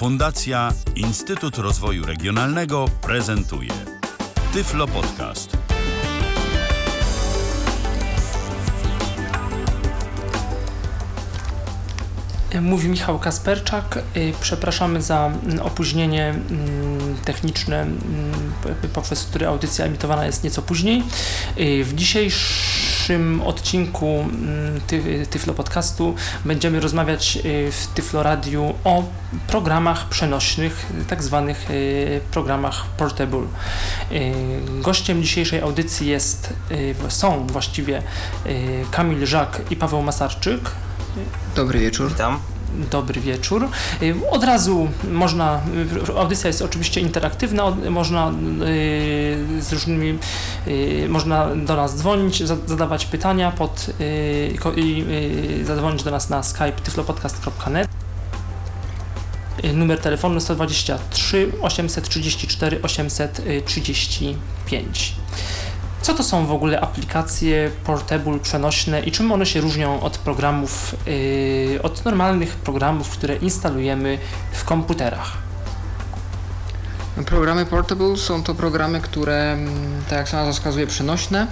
Fundacja Instytut Rozwoju Regionalnego prezentuje Tyflo Podcast. Mówi Michał Kasperczak. Y, Przepraszamy za mm, opóźnienie mm, techniczne, mm, poprzez które audycja emitowana jest nieco później. Y, W dzisiejszym odcinku mm, Ty- Tyflo Podcastu będziemy rozmawiać y, w Tyflo Radiu o programach przenośnych, tak zwanych y, programach portable. Y, Gościem dzisiejszej audycji jest, są właściwie Kamil Żak i Paweł Masarczyk. Dobry wieczór. Witam. Dobry wieczór. Y, Od razu można, y, audycja jest oczywiście interaktywna, można y, z różnymi, można do nas dzwonić, za- zadawać pytania pod, i zadzwonić do nas na skype tyflopodcast.net. Numer telefonu 123 834 835. Co to są w ogóle aplikacje portable przenośne i czym one się różnią od programów, yy, od normalnych programów, które instalujemy w komputerach? Programy Portable są to programy, które, mm, tak jak sama wskazuje, przenośne,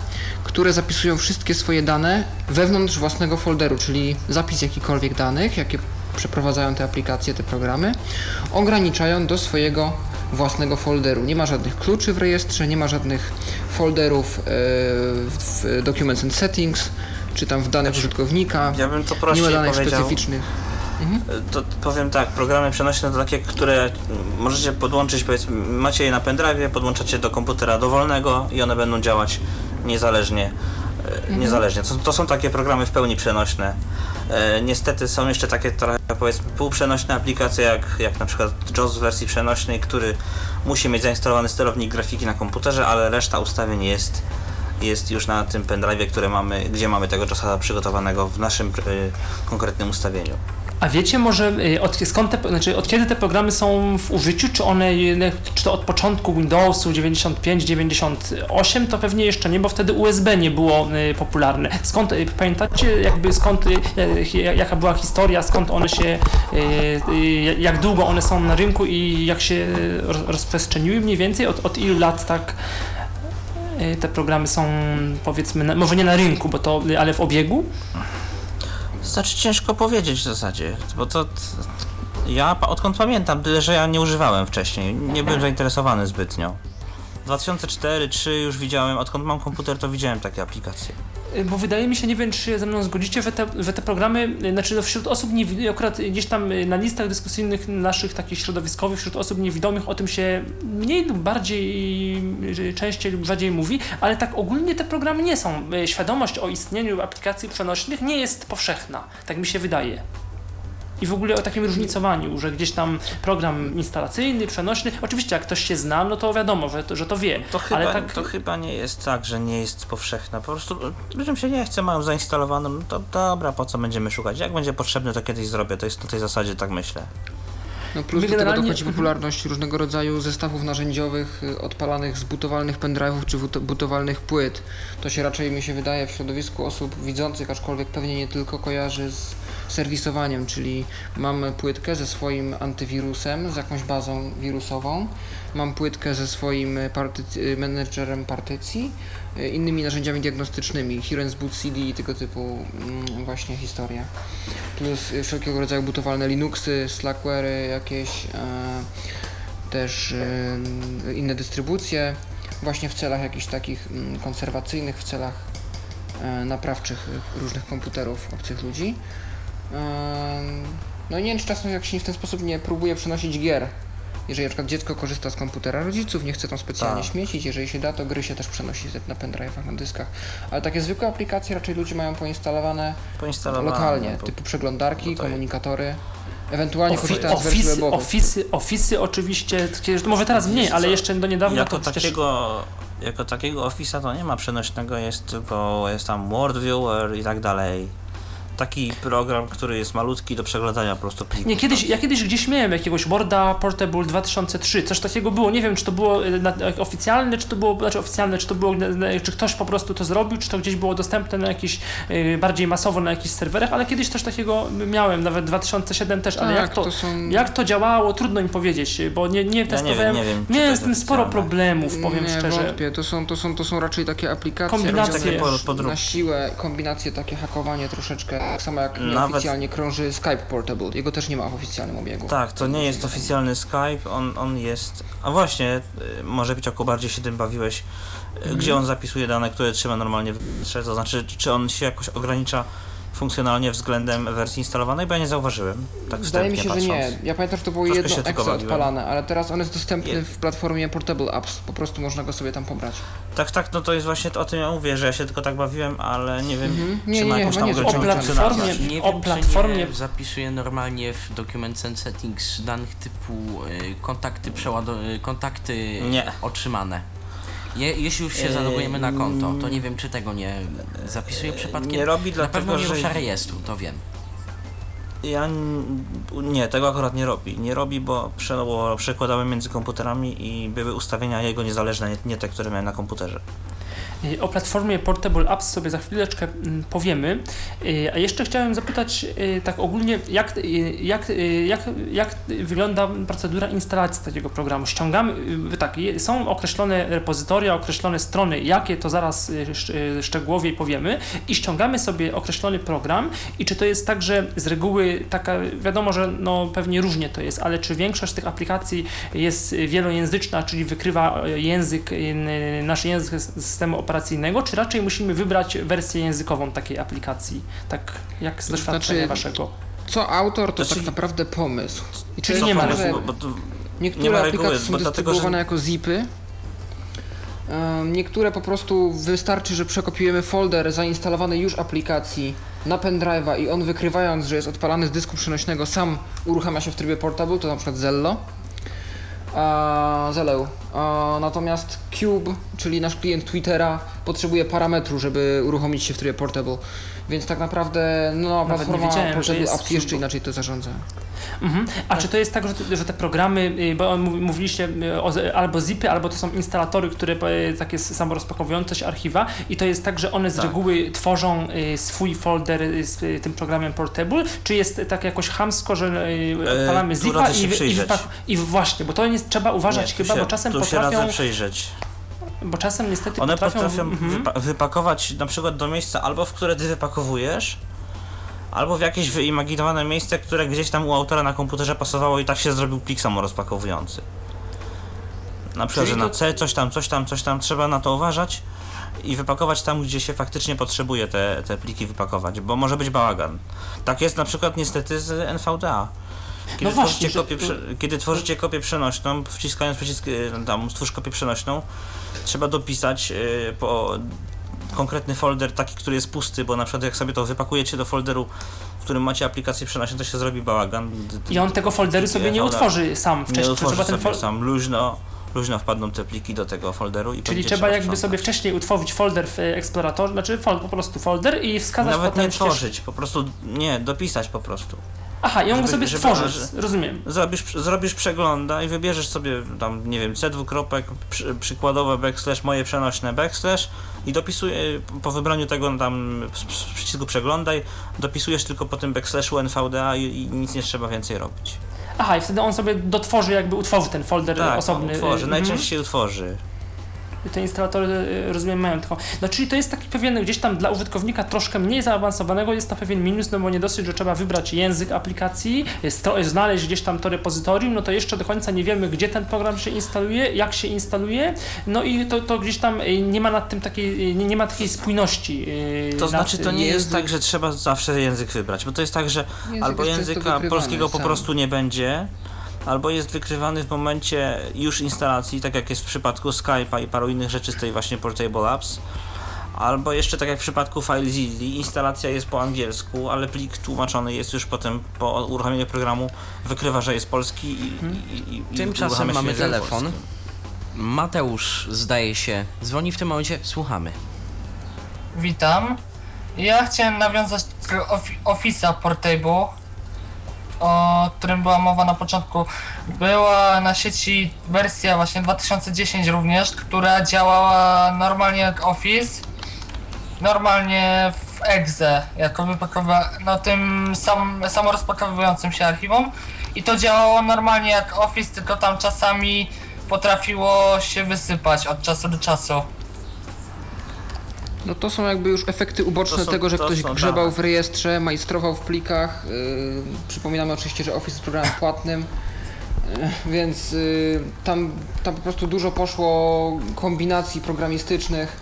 które zapisują wszystkie swoje dane wewnątrz własnego folderu, czyli zapis jakichkolwiek danych, jakie przeprowadzają te aplikacje, te programy, ograniczają do swojego własnego folderu. Nie ma żadnych kluczy w rejestrze, nie ma żadnych folderów e, w Documents and Settings, czy tam w danych użytkownika, Ja bym to nie ma danych powiedział. specyficznych. Mhm. To powiem tak, programy przenośne to takie, które możecie podłączyć, powiedzmy, macie je na pendrive, podłączacie do komputera dowolnego i one będą działać niezależnie. e, Niezależnie. To, to są takie programy w pełni przenośne. E, niestety są jeszcze takie trochę powiedzmy półprzenośne aplikacje, jak, jak na przykład JAWS w wersji przenośnej, który musi mieć zainstalowany sterownik grafiki na komputerze, ale reszta ustawień jest, jest już na tym pendrive, które mamy, gdzie mamy tego JAWSa przygotowanego w naszym e, konkretnym ustawieniu. A wiecie może yy, od, skąd te, znaczy od kiedy te programy są w użyciu? Czy one, czy to od początku Windowsu 95, 98? To pewnie jeszcze nie, bo wtedy USB nie było yy, popularne. Skąd, yy, pamiętacie jakby skąd, jaka była historia, skąd one się, jak długo one są na rynku i jak się roz- rozprzestrzeniły mniej więcej? Od, od ilu lat tak te programy są powiedzmy, na, może nie na rynku, bo to, ale w obiegu? Znaczy ciężko powiedzieć w zasadzie, bo to ja odkąd pamiętam, tyle że ja nie używałem wcześniej, nie byłem zainteresowany zbytnio. 2004-2003 już widziałem, odkąd mam komputer to widziałem takie aplikacje. Y, Bo wydaje mi się, nie wiem czy się ze mną zgodzicie, że te, że te programy, y, znaczy no wśród osób, nie, akurat gdzieś tam y, na listach dyskusyjnych naszych takich środowiskowych, wśród osób niewidomych o tym się mniej lub bardziej, częściej lub rzadziej mówi, ale tak ogólnie te programy nie są. Świadomość o istnieniu aplikacji przenośnych nie jest powszechna, tak mi się wydaje. I w ogóle o takim różnicowaniu, że gdzieś tam program instalacyjny, przenośny, oczywiście jak ktoś się zna, no to wiadomo, że to, że to wie, To chyba, ale tak... to chyba nie jest tak, że nie jest powszechna. Po prostu ludziom się nie chce, mają zainstalowaną, no to dobra, po co będziemy szukać? Jak będzie potrzebne, to kiedyś zrobię. To jest na tej zasadzie, tak myślę. No plus My do tego generalnie- dochodzi Mhm. popularność różnego rodzaju zestawów narzędziowych y, odpalanych z butowalnych pendrive'ów czy butowalnych płyt. To się raczej mi się wydaje w środowisku osób widzących, aczkolwiek pewnie nie tylko kojarzy z serwisowaniem, czyli mam płytkę ze swoim antywirusem, z jakąś bazą wirusową, mam płytkę ze swoim partyc- menedżerem partycji, y, innymi narzędziami diagnostycznymi, Hirens Boot CD i tego typu mm, właśnie historia plus wszelkiego rodzaju butowane Linuxy, Slackware jakieś, e, też e, inne dystrybucje, właśnie w celach jakichś takich mm, konserwacyjnych, w celach e, naprawczych różnych komputerów obcych ludzi. No i nie wiem, czy czasem jak się w ten sposób nie próbuje przenosić gier. Jeżeli na przykład dziecko korzysta z komputera rodziców, nie chce tam specjalnie Tak. śmiecić, jeżeli się da, to gry się też przenosi na pendrive'ach, na dyskach. Ale takie zwykłe aplikacje raczej ludzie mają poinstalowane Poinstalowane. lokalnie, bo- typu przeglądarki, no to- komunikatory, ewentualnie Ofi- korzystając z wersji ofisy, ofisy, ofisy oczywiście, może teraz mniej, ale jeszcze do niedawna jako to przecież... takiego, jako takiego Office'a to nie ma przenośnego, jest tylko jest tam Word Viewer i tak dalej. Taki program, który jest malutki do przeglądania po prostu plików. Nie, kiedyś, ja kiedyś gdzieś miałem jakiegoś Worda Portable 2003, coś takiego było, nie wiem czy to było e, na, e, oficjalne, czy to było, znaczy oficjalne, czy to było, na- czy ktoś po prostu to zrobił, czy to gdzieś było dostępne na jakiś, e, bardziej masowo na jakichś serwerach, ale kiedyś coś takiego miałem, nawet 2007 też, ale Tak, jak to, to są- jak to działało, trudno mi powiedzieć, bo nie, nie testowałem, nie wiem, miałem jest z tym sporo problemów, powiem nie, szczerze. wątpię. To są, to, są, to są raczej takie aplikacje Kombinacje. Takie po- podróbki. na siłę, kombinacje, takie hakowanie troszeczkę. Tak samo jak Nawet- nieoficjalnie krąży Skype Portable. Jego też nie ma w oficjalnym obiegu. Tak, to nie jest oficjalny Skype, on, on jest... A właśnie, y, może być jako bardziej się tym bawiłeś, y, Mhm. gdzie on zapisuje dane, które trzyma normalnie w to znaczy, czy on się jakoś ogranicza funkcjonalnie względem wersji instalowanej, bo ja nie zauważyłem, tak Wydaje mi się, wstępnie że patrząc. nie. Ja pamiętam, że to było Troszkę jedno exe bawiłem. odpalane, ale teraz on jest dostępny Je- w platformie Portable Apps. Po prostu można go sobie tam pobrać. Tak, tak, no to jest właśnie to, o tym ja mówię, że ja się tylko tak bawiłem, ale nie wiem, Mhm. Nie, czy nie, ma nie, jakąś tam nie, o ograniczoną platformie- funkcjonalność. Nie o wiem, platformie- czy nie zapisuje normalnie w Documents and Settings danych typu y, kontakty przełado- y, kontakty Nie. otrzymane. Je, jeśli już się Eee, zalogujemy na konto, to nie wiem, czy tego nie zapisuje przypadkiem. nie robi Na dlatego, pewno nie że- rusza rejestru, to wiem. Ja nie, tego akurat nie robi. Nie robi, bo prze- bo przekładałem między komputerami i były ustawienia jego niezależne, nie, nie te, które miałem na komputerze. Y, O platformie Portable Apps sobie za chwileczkę mm, powiemy. Y, A jeszcze chciałem zapytać y, tak ogólnie, jak, jak, jak, jak wygląda procedura instalacji takiego programu? Ściągamy, tak, są określone repozytoria, określone strony, jakie to zaraz szcz- szczegółowiej powiemy i ściągamy sobie określony program i czy to jest tak, że z reguły taka, wiadomo, że no pewnie różnie to jest, ale czy większość tych aplikacji jest wielojęzyczna, czyli wykrywa język, nasz język systemu operacyjnego, czy raczej musimy wybrać wersję językową takiej aplikacji? Tak jak z doświadczenia Znaczy, waszego? Co autor, to Znaczy- tak naprawdę pomysł. I Czyli nie ma tak, reguły, że bo, to, Niektóre nie ma reguły, aplikacje są bo dlatego, dystrybuowane że- jako zipy. Niektóre po prostu wystarczy, że przekopiujemy folder zainstalowanej już aplikacji na pendrive'a i on wykrywając, że jest odpalany z dysku przenośnego sam uruchamia się w trybie portable, to na przykład Zello. A, natomiast Cube, czyli nasz klient Twittera, potrzebuje parametru, żeby uruchomić się w trybie portable. Więc tak naprawdę no, Nawet nie platforma wiedziałem, że Portable jest jeszcze inaczej to zarządza. Mhm. A czy to jest tak, że te, że te programy, y, bo mów- mówiliście y, o, albo zipy, albo to są instalatory, które y, takie samorozpakowujące się archiwa i to jest tak, że one z Tak. reguły tworzą swój folder z tym programem Portable, czy jest tak jakoś chamsko, że E, odpalamy tu zipa się i, i, i właśnie, bo to jest, trzeba uważać nie, chyba, się, bo czasem tu się potrafią, radzę przyjrzeć. Bo czasem niestety One potrafią, potrafią mhm. wypa- wypakować na przykład do miejsca albo w które ty wypakowujesz, albo w jakieś wyimaginowane miejsce, które gdzieś tam u autora na komputerze pasowało i tak się zrobił plik samorozpakowujący. Na przykład, Czyli że na C coś tam, coś tam, coś tam, trzeba na to uważać i wypakować tam, gdzie się faktycznie potrzebuje te, te pliki wypakować, bo może być bałagan. Tak jest na przykład niestety z NVDA. Kiedy, No właśnie, tworzycie, że- kopię, kiedy tworzycie kopię przenośną, wciskając przycisk y, tam stwórz kopię przenośną, trzeba dopisać y, po konkretny folder, taki, który jest pusty, bo na przykład jak sobie to wypakujecie do folderu, w którym macie aplikację przenośną, to się zrobi bałagan. I on tego folderu sobie nie utworzy sam Nie wcześniej, to utworzy sobie fol- sam, luźno, luźno wpadną te pliki do tego folderu i Czyli trzeba jakby sprzątać. sobie wcześniej utworzyć folder w eksploratorze, znaczy po prostu folder i wskazać Nawet potem nie tworzyć, po prostu nie, dopisać po prostu. Aha, i on go Żeby- sobie stworzysz, rozumiem. Zrobisz, zrobisz przegląda i wybierzesz sobie tam, nie wiem, C dwukropek, przy, przykładowe backslash, moje przenośne backslash i dopisuję, po wybraniu tego tam z- przycisku przeglądaj, dopisujesz tylko po tym backslashu NVDA i, i nic nie trzeba więcej robić. Aha, i wtedy on sobie dotworzy, jakby utworzy ten folder Tak, osobny. utworzy, y, najczęściej utworzy. Te instalatory, y, rozumiem, mają taką. No czyli to jest taki pewien, gdzieś tam dla użytkownika troszkę mniej zaawansowanego jest to pewien minus, no bo nie dosyć, że trzeba wybrać język aplikacji, jest to, znaleźć gdzieś tam to repozytorium, no to jeszcze do końca nie wiemy, gdzie ten program się instaluje, jak się instaluje, no i to, to gdzieś tam y, nie ma nad tym takiej, y, nie, nie ma takiej spójności. To nad- znaczy, to nie jest język- tak, że trzeba zawsze język wybrać, bo to jest tak, że Język albo jest języka polskiego po prostu nie będzie, albo jest wykrywany w momencie już instalacji, tak jak jest w przypadku Skype'a i paru innych rzeczy z tej właśnie Portable Apps. Albo jeszcze tak jak w przypadku FileZilla, instalacja jest po angielsku, ale plik tłumaczony jest już potem po uruchomieniu programu, wykrywa, że jest polski i, i, i, i Tymczasem mamy telefon. polskim. Mateusz, zdaje się, dzwoni w tym momencie, słuchamy. Witam. Ja chciałem nawiązać do Office'a Portable, o którym była mowa na początku. Była na sieci wersja właśnie 2010 również, która działała normalnie jak Office, normalnie w Exe, jako wypakowa- no tym sam, samorozpakowującym się archiwum i to działało normalnie jak Office, tylko tam czasami potrafiło się wysypać od czasu do czasu. No to są jakby już efekty uboczne są- tego, że to ktoś są, grzebał tak. w rejestrze, majstrował w plikach. Yy, przypominamy oczywiście, że Office jest programem płatnym, yy, więc yy, tam, tam po prostu dużo poszło kombinacji programistycznych,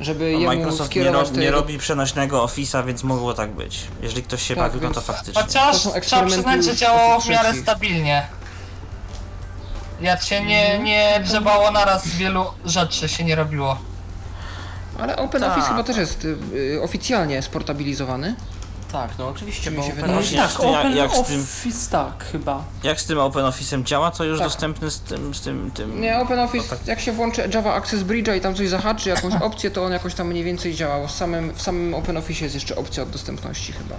żeby No, jemu Microsoft nie, skierować ro, te nie jego- robi przenośnego Office'a, więc mogło tak być. Jeżeli ktoś się Tak, bawił, no więc- to faktycznie. Chociaż To trzeba przyznać, że działało w miarę stabilnie. Jak się nie, nie grzebało naraz wielu rzeczy się nie robiło. Ale OpenOffice Tak. chyba też jest yy, oficjalnie sportabilizowany. Tak, no oczywiście, Mi bo się Open Office- tak, jak- Open jak z tym- Office tak chyba. Jak z tym Open Office'em działa, to już Tak. dostępny z tym, z tym, tym... Nie, OpenOffice, No tak. jak się włączy Java Access Bridge'a i tam coś zahaczy, jakąś opcję, to on jakoś tam mniej więcej działał. W samym, w samym OpenOffice jest jeszcze opcja od dostępności chyba.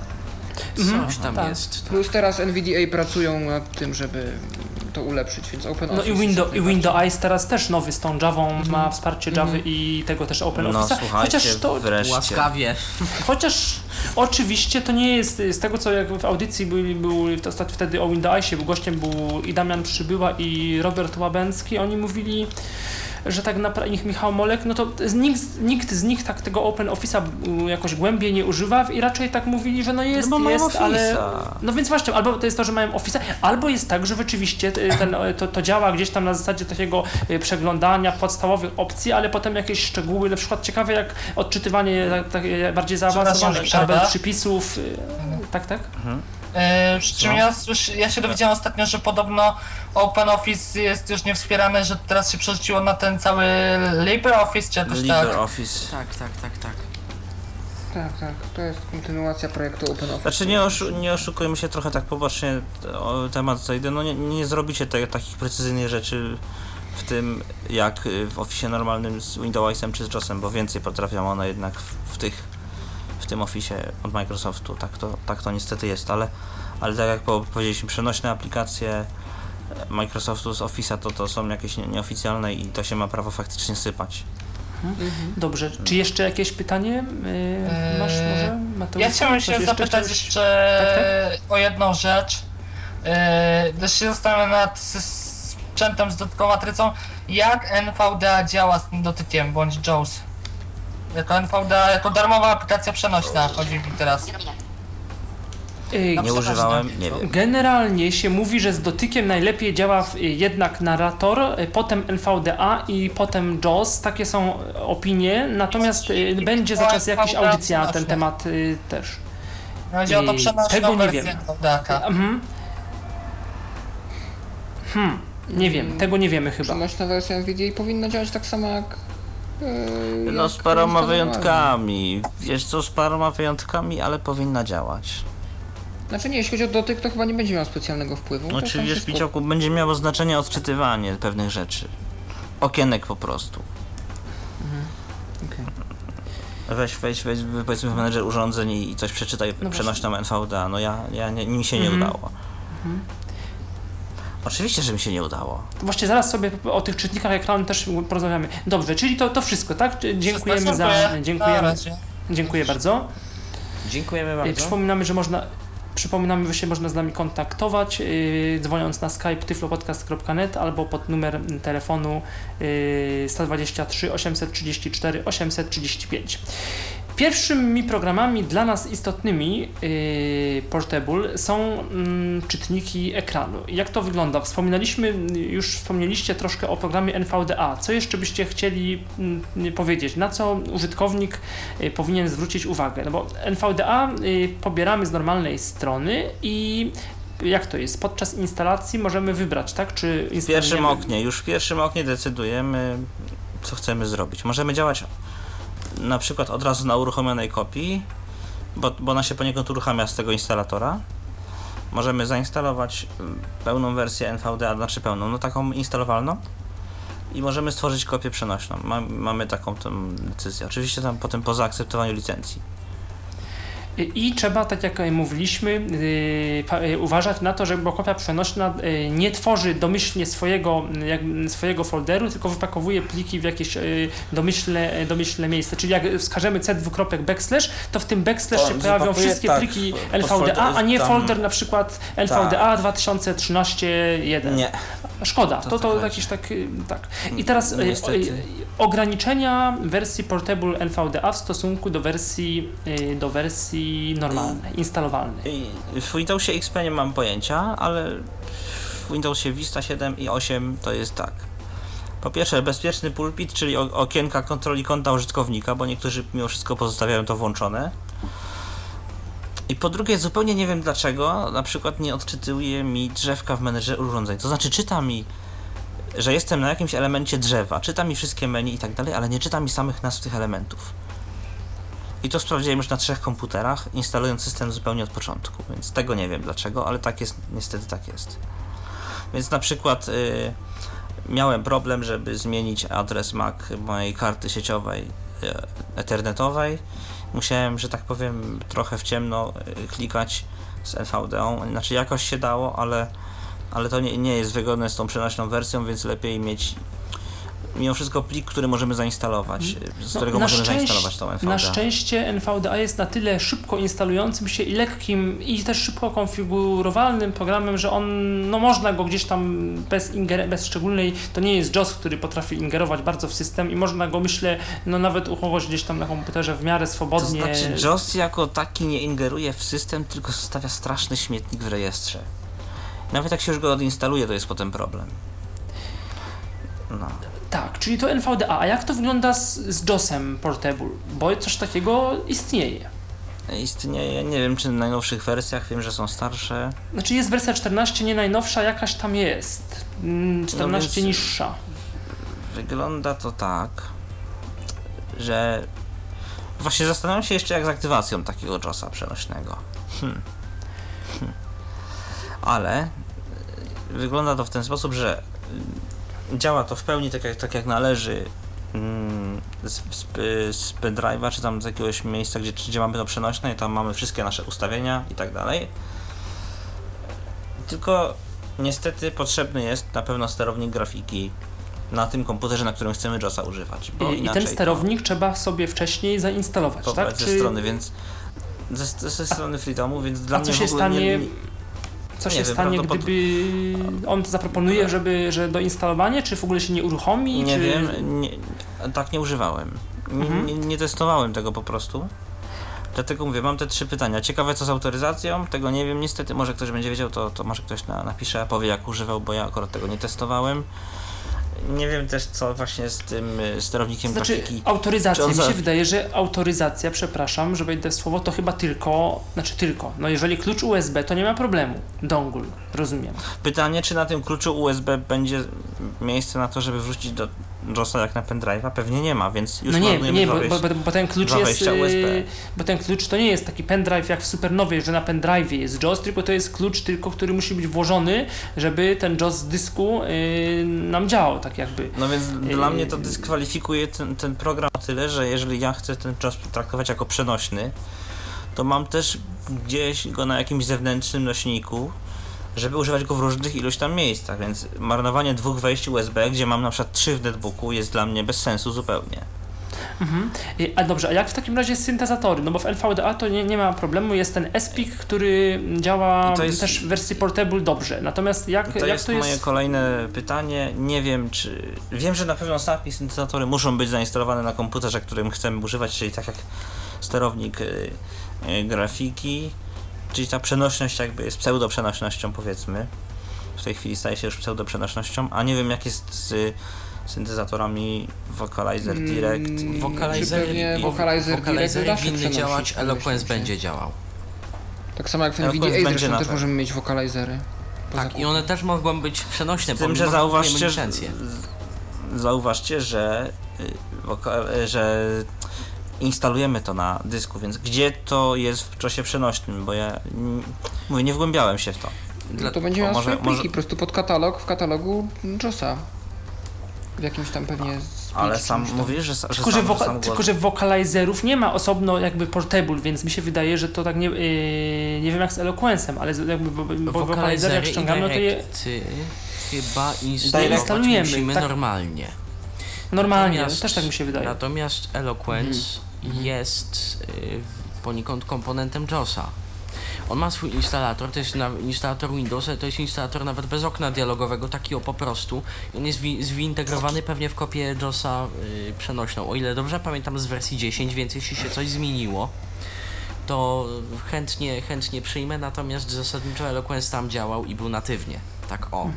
Coś tam tak. jest. Plus teraz NVDA pracują nad tym, żeby to ulepszyć, więc OpenOffice No i, Windows, i. Windows Eyes teraz też nowy z tą Javą ma wsparcie Java i tego też Open No Office'a. słuchajcie, Chociaż to, wreszcie. Łaskawie. Chociaż oczywiście to nie jest z tego co jak w audycji był, był wtedy o Windowsie, był gościem był i Damian Przybyła i Robert Łabęcki, oni mówili że tak naprawdę ich Michał Molek, no to z- nikt, z- nikt z nich tak tego Open Office'a y, jakoś głębiej nie używa i raczej tak mówili, że no jest, No bo mają jest, ale... No więc właśnie, albo to jest to, że mają Office'a, albo jest tak, że rzeczywiście y, ten, y, to, to działa gdzieś tam na zasadzie takiego y, przeglądania podstawowych opcji, ale potem jakieś szczegóły, na przykład ciekawe jak odczytywanie tak, tak, bardziej zaawansowanych tabel, przypisów, tak, tak? Yy, przy czym ja, ja się dowiedziałem ostatnio, że podobno OpenOffice jest już nie wspierane, że teraz się przerzuciło na ten cały LibreOffice czy jakoś tak. LibreOffice. Tak, tak, tak, tak. Tak, tak, to jest kontynuacja projektu OpenOffice. Znaczy nie, oszu nie oszukujmy się trochę tak pobocznie o temat zajdę, no nie, nie zrobicie te, takich precyzyjnych rzeczy w tym jak w Office normalnym z Windowsem czy z JOSem, bo więcej potrafią one jednak w, w tych tym Office od Microsoftu, tak to, tak to niestety jest, ale, ale tak jak po- powiedzieliśmy, przenośne aplikacje e, Microsoftu z Office'a to, to są jakieś nie, nieoficjalne i to się ma prawo faktycznie sypać. Dobrze, czy jeszcze jakieś pytanie y, masz może, Mateusz? Ja chciałbym Coś się jeszcze zapytać chciałeś? jeszcze o jedną rzecz. Yy, też się zastanawiam nad sprzętem z dotykową matrycą. Jak NVDA działa z tym dotykiem, bądź JAWS? Jako NVDA, jako darmowa aplikacja przenośna, chodzi mi teraz. Y, Na Nie używałem, nie wiem. Generalnie się mówi, że z dotykiem najlepiej działa w- jednak narrator, y, potem NVDA i potem JAWS. Takie są opinie, natomiast y, będzie za czas jakaś audycja na ten temat y, też. Chodzi o to Yy, przenośną tego nie wersję wiem. NVDA. Mhm. Hmm, nie wiem, tego nie wiemy chyba. Przenośna wersja NVDA powinna działać tak samo jak... Yy, No jak z paroma instalowałem. wyjątkami. Wiesz co, z paroma wyjątkami, ale powinna działać. Znaczy nie, jeśli chodzi o dotyk, to chyba nie będzie miał specjalnego wpływu. No to czy tam wiesz, wszystko- Picioku, będzie miało znaczenie odczytywanie pewnych rzeczy. Okienek po prostu. Okej. Weź, weź, weź, powiedzmy w menedżer urządzeń i i coś przeczytaj No przenośną NVDA. No ja, ja nie, mi się nie Mhm. udało. Oczywiście, że mi się nie udało. Właściwie zaraz sobie o tych czytnikach ekranu też porozmawiamy. Dobrze, czyli to, to wszystko, tak? Dziękujemy za. Dziękujemy, dziękuję bardzo. Dziękujemy Y, bardzo. Przypominamy, że można. Przypominamy, że się można z nami kontaktować, yy, dzwoniąc na skype tyflopodcast.net albo pod numer telefonu yy, 123 834 835. Pierwszymi programami dla nas istotnymi yy, Portable są mm, czytniki ekranu. Jak to wygląda? Wspominaliśmy, już wspomnieliście troszkę o programie NVDA. Co jeszcze byście chcieli mm, powiedzieć? Na co użytkownik y, powinien zwrócić uwagę? No bo NVDA y, pobieramy z normalnej strony i jak to jest? Podczas instalacji możemy wybrać, tak? Czy W pierwszym oknie, już w pierwszym oknie decydujemy, co chcemy zrobić. Możemy działać na przykład od razu na uruchomionej kopii, bo, bo ona się poniekąd uruchamia z tego instalatora. Możemy zainstalować mm, pełną wersję NVDA, znaczy pełną, no taką instalowalną. I możemy stworzyć kopię przenośną. Ma, mamy taką decyzję. Oczywiście tam potem po zaakceptowaniu licencji. I trzeba, tak jak mówiliśmy, pa- yy, uważać na to, że kopia przenośna yy, nie tworzy domyślnie swojego, swojego folderu, tylko wypakowuje pliki w jakieś domyślne, domyślne miejsce. Czyli jak wskażemy c dwukropek backslash, to w tym backslash się pojawią wszystkie tak, pliki LVDA, a nie folder na przykład LVDA 2013-1. Nie. Szkoda, to, To to, tak jakiś tak, tak. I teraz y, Niestety. y, ograniczenia wersji Portable LVDA w stosunku do wersji, y, do wersji normalnej, instalowalnej. W Windowsie XP nie mam pojęcia, ale w Windowsie Vista 7 i 8 to jest tak. Po pierwsze, bezpieczny pulpit, czyli okienka kontroli konta użytkownika, bo niektórzy mimo wszystko pozostawiają to włączone. I po drugie, zupełnie nie wiem dlaczego, na przykład nie odczytuje mi drzewka w menedżerze urządzeń. To znaczy, czyta mi, że jestem na jakimś elemencie drzewa, czyta mi wszystkie menu i tak dalej, ale nie czyta mi samych nazw tych elementów. I to sprawdziłem już na trzech komputerach, instalując system zupełnie od początku, więc tego nie wiem dlaczego, ale tak jest, niestety tak jest. Więc na przykład y, miałem problem, żeby zmienić adres MAC mojej karty sieciowej y, ethernetowej. Musiałem, że tak powiem, trochę w ciemno y, klikać z NVD-ą. Znaczy jakoś się dało, ale, ale to nie, nie jest wygodne z tą przenośną wersją, więc lepiej mieć mimo wszystko plik, który możemy zainstalować, z No, którego na możemy zainstalować tą NVDA. Na szczęście NVDA jest na tyle szybko instalującym się i lekkim i też szybko konfigurowalnym programem, że on, no można go gdzieś tam bez, inger- bez szczególnej, to nie jest JOS, który potrafi ingerować bardzo w system i można go myślę, no nawet uchować gdzieś tam na komputerze w miarę To swobodnie. znaczy, JOS jako taki nie ingeruje w system, tylko zostawia straszny śmietnik w rejestrze. Nawet jak się już go odinstaluje, to jest potem problem. No. Tak, czyli to NVDA. A jak to wygląda z, z JOSem Portable? Bo coś takiego istnieje. Istnieje, nie wiem czy na najnowszych wersjach, wiem, że są starsze. Znaczy jest wersja 14, nie najnowsza, jakaś tam jest. Mm, 14 No więc- niższa. Wygląda to tak, że właśnie zastanawiam się jeszcze jak z aktywacją takiego JOSa przenośnego. Hmm. Hmm. Ale wygląda to w ten sposób, że działa to w pełni tak jak, tak jak należy mm, z, z, z pendrive'a, czy tam z jakiegoś miejsca, gdzie, gdzie mamy to przenośne i tam mamy wszystkie nasze ustawienia i tak dalej. Tylko niestety potrzebny jest na pewno sterownik grafiki na tym komputerze, na którym chcemy JOSa używać. I, I ten to- sterownik trzeba sobie wcześniej zainstalować, tak? ze strony, więc ze, ze strony Freedomu, więc dla A mnie co się stanie, nie, nie, co nie się wiem, stanie, prawdopod- gdyby on zaproponuje, żeby, że do instalowania, czy w ogóle się nie uruchomi? nie czy... wiem, nie, tak nie używałem. Nie, Mhm. nie, nie testowałem tego po prostu. Dlatego mówię, mam te trzy pytania. Ciekawe co z autoryzacją, tego nie wiem niestety, może ktoś będzie wiedział, to, to może ktoś na, napisze, powie jak używał, bo ja akurat tego nie testowałem. Nie wiem też co właśnie z tym y, sterownikiem Znaczy, grafiki. autoryzacja, mi za- się wydaje, że autoryzacja, przepraszam, że wejdę w słowo, to chyba tylko, znaczy tylko, no jeżeli klucz USB, to nie ma problemu, dongle, rozumiem. Pytanie, czy na tym kluczu USB będzie miejsce na to, żeby wrzucić do JOSa jak na pendrive'a? Pewnie nie ma, więc już no nie, nie, bo, bo, bo, bo ten klucz jest, USB. yy, bo ten klucz to nie jest taki pendrive jak w Supernowie, że na pendrive jest JOS, tylko to jest klucz tylko, który musi być włożony, żeby ten JOS z dysku yy, nam działał, tak jakby. No więc dla mnie to dyskwalifikuje ten, ten program o tyle, że jeżeli ja chcę ten czas traktować jako przenośny, to mam też gdzieś go na jakimś zewnętrznym nośniku, żeby używać go w różnych ilość tam miejscach, więc marnowanie dwóch wejść USB, gdzie mam na przykład trzy w netbooku jest dla mnie bez sensu zupełnie. Mhm. Y, A dobrze, a jak w takim razie syntezatory? No bo w LVDA to nie, nie ma problemu, jest ten SPIC, który działa jest- też w wersji portable dobrze. Natomiast jak, To jak jest to jest... moje kolejne pytanie. Nie wiem, czy. Wiem, że na pewno i syntezatory muszą być zainstalowane na komputerze, którym chcemy używać, czyli tak jak sterownik y, y, grafiki, czyli ta przenośność jakby jest pseudoprzenośnością powiedzmy. W tej chwili staje się już pseudoprzenośnością, a nie wiem jak jest z syntezatorami Vocalizer Mm, Direct. Czy Vocalizer, pewnie i- Vocalizer Vocalizer Direct winny działać. Eloquence będzie działał. Tak samo jak w będzie zresztą też pewno. możemy mieć Vocalizery. Tak, i zakupie. one też mogą być przenośne, Z tym, że zauważcie, zauważcie, że, y, y, że instalujemy to na dysku, więc gdzie to jest w czasie przenośnym, bo ja mm, mówię, nie wgłębiałem się w to. No to będzie miał może- swoje pliki, może- po prostu pod katalog w katalogu JOSa. W jakimś tam pewnie... Ale speech, sam mówisz, że, że Tylko, że, sam, woka- sam tylko, że wokalizerów nie ma osobno jakby portable, więc mi się wydaje, że to tak nie, yy, nie wiem jak z Eloquence'em, ale jakby bo, jak ściągamy, no to je chyba instalujemy, instalujemy musimy tak. normalnie. normalnie, Natomiast- też tak mi się wydaje. Natomiast Eloquence Mhm. jest y, poniekąd komponentem JOSa. On ma swój instalator, to jest instalator Windowsa, to jest instalator nawet bez okna dialogowego, taki o po prostu. On jest zintegrowany pewnie w kopię JOSa y, przenośną. O ile dobrze pamiętam z wersji 10, więc jeśli się coś zmieniło, to chętnie, chętnie przyjmę, natomiast zasadniczo Eloquence tam działał i był natywnie. Tak o.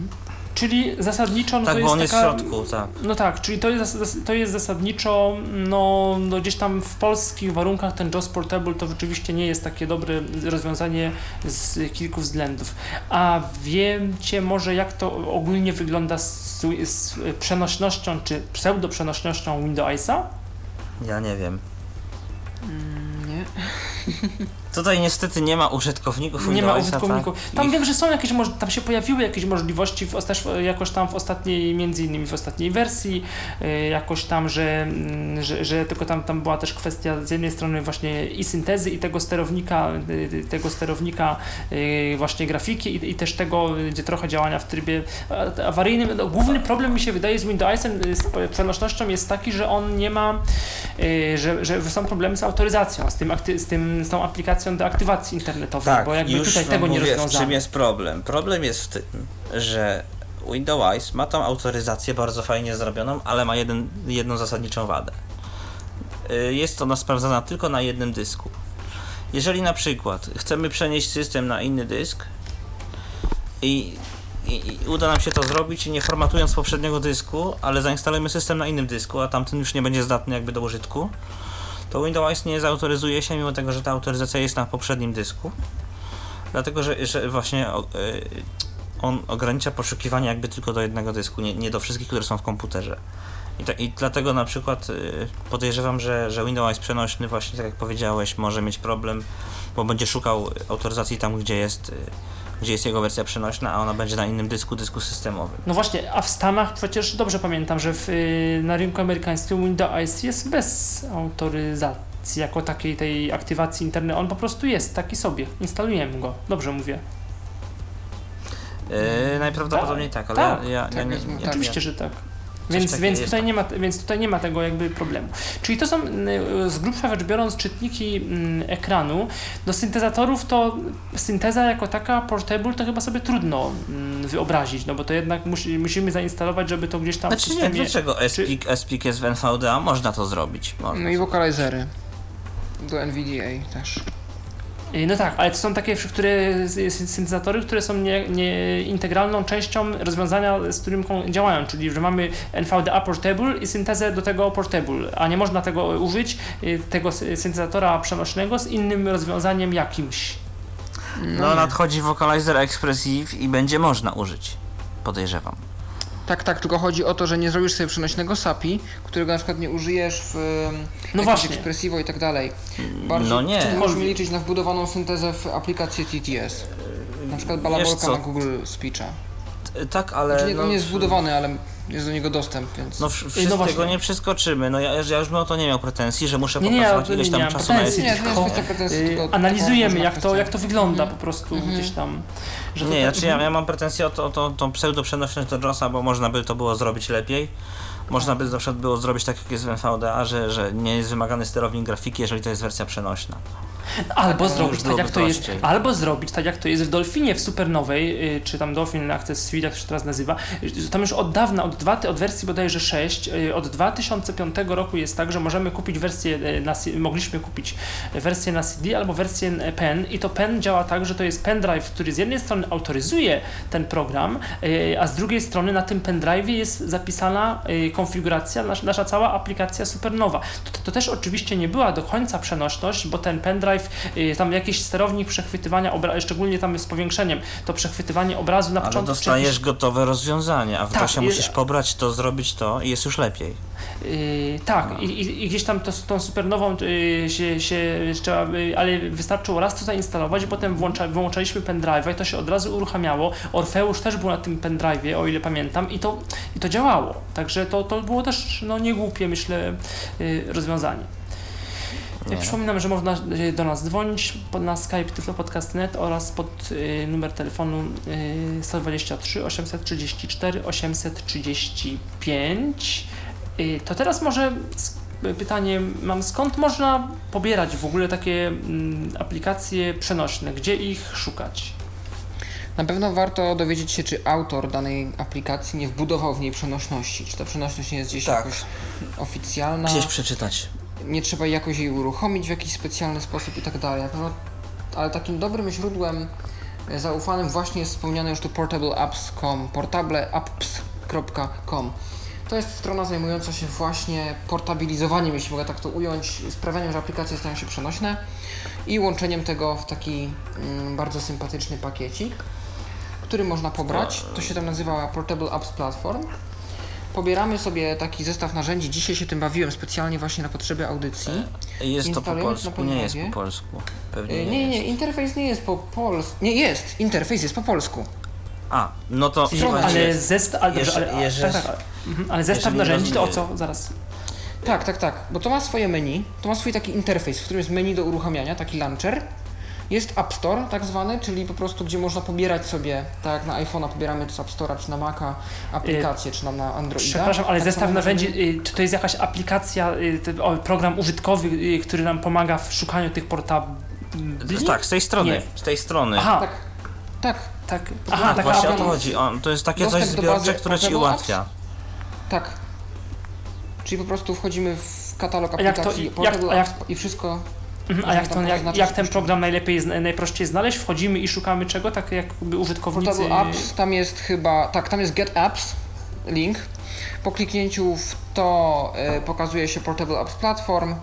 Czyli zasadniczo no Tak, to bo jest on jest w środku, tak. No tak, czyli to jest, to jest zasadniczo, no, no gdzieś tam w polskich warunkach ten JOS Portable to rzeczywiście nie jest takie dobre rozwiązanie z kilku względów. A wiecie może jak to ogólnie wygląda z, z przenośnością czy pseudoprzenośnością Windowsa? Ja nie wiem. Nie. Tutaj niestety nie ma użytkowników Nie ma użytkowników. Tak? Tam Ich- wiem, że są jakieś, tam się pojawiły jakieś możliwości w, też jakoś tam w ostatniej, między innymi w ostatniej wersji, y, jakoś tam, że, mm, że, że tylko tam, tam była też kwestia z jednej strony właśnie i syntezy i tego sterownika, y, tego sterownika y, właśnie grafiki i, i też tego, gdzie trochę działania w trybie awaryjnym. No, główny problem mi się wydaje z Windowsem, z przenośnością jest taki, że on nie ma, że, że są problemy z autoryzacją, z, tym, z, tym, z tą aplikacją do aktywacji internetowej, Tak, bo jakby już tutaj wam tego nie mówię, w rozwiązano. czym jest problem. Problem jest w tym, że Windows ma tą autoryzację bardzo fajnie zrobioną, ale ma jeden, jedną zasadniczą wadę. Y, Jest ona sprawdzana tylko na jednym dysku. Jeżeli na przykład chcemy przenieść system na inny dysk i, i, i uda nam się to zrobić nie formatując poprzedniego dysku, ale zainstalujemy system na innym dysku, a tamten już nie będzie zdatny jakby do użytku, to Windows nie zautoryzuje się, mimo tego, że ta autoryzacja jest na poprzednim dysku. Dlatego, że, że właśnie y, on ogranicza poszukiwanie jakby tylko do jednego dysku, nie, nie do wszystkich, które są w komputerze. I, I dlatego na przykład y, podejrzewam, że, że Windows przenośny, właśnie tak jak powiedziałeś, może mieć problem, bo będzie szukał autoryzacji tam, gdzie jest, y, gdzie jest jego wersja przenośna, a ona będzie na innym dysku, dysku systemowym. No właśnie, a w Stanach przecież dobrze pamiętam, że w, y, na rynku amerykańskim Windows jest bez autoryzacji jako takiej tej aktywacji internetu. On po prostu jest taki sobie. Instalujemy go. Dobrze mówię. Yy, najprawdopodobniej tak, ale tak, ja, ja, ja tak nie, jest, nie, tak. Oczywiście, że tak. Więc, więc, tutaj tak. nie ma, więc tutaj nie ma tego jakby problemu. Czyli to są y, z grubsza rzecz biorąc czytniki mm, ekranu. Do syntezatorów to synteza jako taka portable to chyba sobie trudno mm, wyobrazić, no bo to jednak musi, musimy zainstalować, żeby to gdzieś tam w Znaczy nie, systemie... dlaczego SPIC, SPIC jest w NVDA? Można to zrobić. Można. No i wokalizery. Do NVDA też. Y, No tak, ale to są takie, które syntezatory, które są nie, nie integralną częścią rozwiązania, z którym działają, czyli że mamy NVDA Portable i syntezę do tego Portable, a nie można tego użyć, y, tego sy- syntezatora przenośnego z innym rozwiązaniem jakimś. No nadchodzi Vocalizer Expressive i będzie można użyć. Podejrzewam. Tak, tak, tylko chodzi o to, że nie zrobisz sobie przenośnego SAPI, którego na przykład nie użyjesz w No właśnie. Expressivo i tak dalej. Bardziej No nie. wtedy możemy liczyć na wbudowaną syntezę w aplikację TTS. Na przykład balabolka na Google Speecha. Tak, ale. Znaczy nie, no, on jest zbudowany, ale jest do niego dostęp, więc... No wsz- wszystkiego właśnie. nie przeskoczymy. No ja, ja już bym o to nie miał pretensji, że muszę Nie, nie, popracować ja ileś nie tam czasu na pretensji, Nie, to nie tylko, pretensji, y, tylko- analizujemy jak to, jak to wygląda Mhm. po prostu Mhm. gdzieś tam. Że to Nie, tak- znaczy ja, ja mam pretensję o, to, o to, tą pseudoprzenośność do JOSa, bo można by to było zrobić lepiej. Można by przykład było zrobić tak jak jest w NVDA, że, że nie jest wymagany sterownik grafiki, jeżeli to jest wersja przenośna. Albo już zrobić tak jak to jest, albo zrobić tak jak to jest w Dolfinie w Supernowej, y, czy tam Dolphin Access Suite, jak to się teraz nazywa. Y, Tam już od dawna, od, dwa, od wersji bodajże 6, y, od 2005 roku jest tak, że możemy kupić wersję, na, mogliśmy kupić wersję na CD albo wersję PEN i to PEN działa tak, że to jest pendrive, który z jednej strony autoryzuje ten program, a z drugiej strony na tym pendrive'ie jest zapisana konfiguracja, nasza, nasza cała aplikacja Supernowa. To, to też oczywiście nie była do końca przenośność, bo ten pendrive, y, tam jakiś sterownik przechwytywania obrazu, szczególnie tam z powiększeniem, to przechwytywanie obrazu na Ale początku. czy dostajesz gotowe rozwiązanie, a w Tak, i- musisz ale pobrać to, zrobić to i jest już lepiej. Yy, tak, No. i, i, gdzieś tam to, tą supernową yy, się, się trzeba, yy, ale wystarczyło raz to zainstalować i potem włącza, wyłączaliśmy pendrive'a i to się od razu uruchamiało. Orfeusz też był na tym pendrive'ie, o ile pamiętam, i to, i to działało. Także to, to było też no, niegłupie, myślę, yy, rozwiązanie. Nie. Przypominam, że można do nas dzwonić na Skype tyflopodcast.net oraz pod numer telefonu y, 123 834 835. Y, to teraz może pytanie mam, skąd można pobierać w ogóle takie mm, aplikacje przenośne? Gdzie ich szukać? Na pewno warto dowiedzieć się, czy autor danej aplikacji nie wbudował w niej przenośności. Czy ta przenośność nie jest gdzieś Tak. jakoś oficjalna. Gdzieś przeczytać. nie trzeba jakoś jej uruchomić w jakiś specjalny sposób i tak dalej. Ale takim dobrym źródłem e, zaufanym właśnie jest wspomniane już tu portableapps.com, portableapps.com. To jest strona zajmująca się właśnie portabilizowaniem, jeśli mogę tak to ująć, sprawianiem, że aplikacje stają się przenośne i łączeniem tego w taki mm, bardzo sympatyczny pakiecik, który można pobrać. To się tam nazywa Portable Apps Platform. Pobieramy sobie taki zestaw narzędzi. Dzisiaj się tym bawiłem specjalnie właśnie na potrzeby audycji. Jest to po polsku, nie jest po polsku. Pewnie Yy, nie, Nie, nie, interfejs nie jest po polsku. Nie, jest. Interfejs jest po polsku. A, no to słuchajcie, Ale zestaw, ale, jeżeli- ale, tak, tak, ale, mhm, ale zestaw narzędzi to o co? Zaraz. Tak, tak, tak. Bo to ma swoje menu. To ma swój taki interfejs, w którym jest menu do uruchamiania, taki launcher. Jest App Store tak zwany, czyli po prostu gdzie można pobierać sobie, tak jak na iPhone'a pobieramy z App Store'a czy na Maca aplikacje, czy nam na Androida. Przepraszam, ale tak zestaw narzędzi, y, czy to jest jakaś aplikacja, y, program użytkowy, y, który nam pomaga w szukaniu tych portabli? tak, z tej strony, Nie. z tej strony. Aha, Tak, tak, tak. Aha, tak, właśnie o to chodzi. On, to jest takie coś zbiorcze, które ci ułatwia. tak. Czyli po prostu wchodzimy w katalog A jak to- aplikacji jak- a jak- i wszystko Mhm, A jak, to, jak, jak ten program najlepiej, najprościej znaleźć? Wchodzimy i szukamy czego? Tak jakby użytkownicy... Portable Apps, tam jest chyba, tak, tam jest Get Apps, link. Po kliknięciu w to e, pokazuje się Portable Apps Platform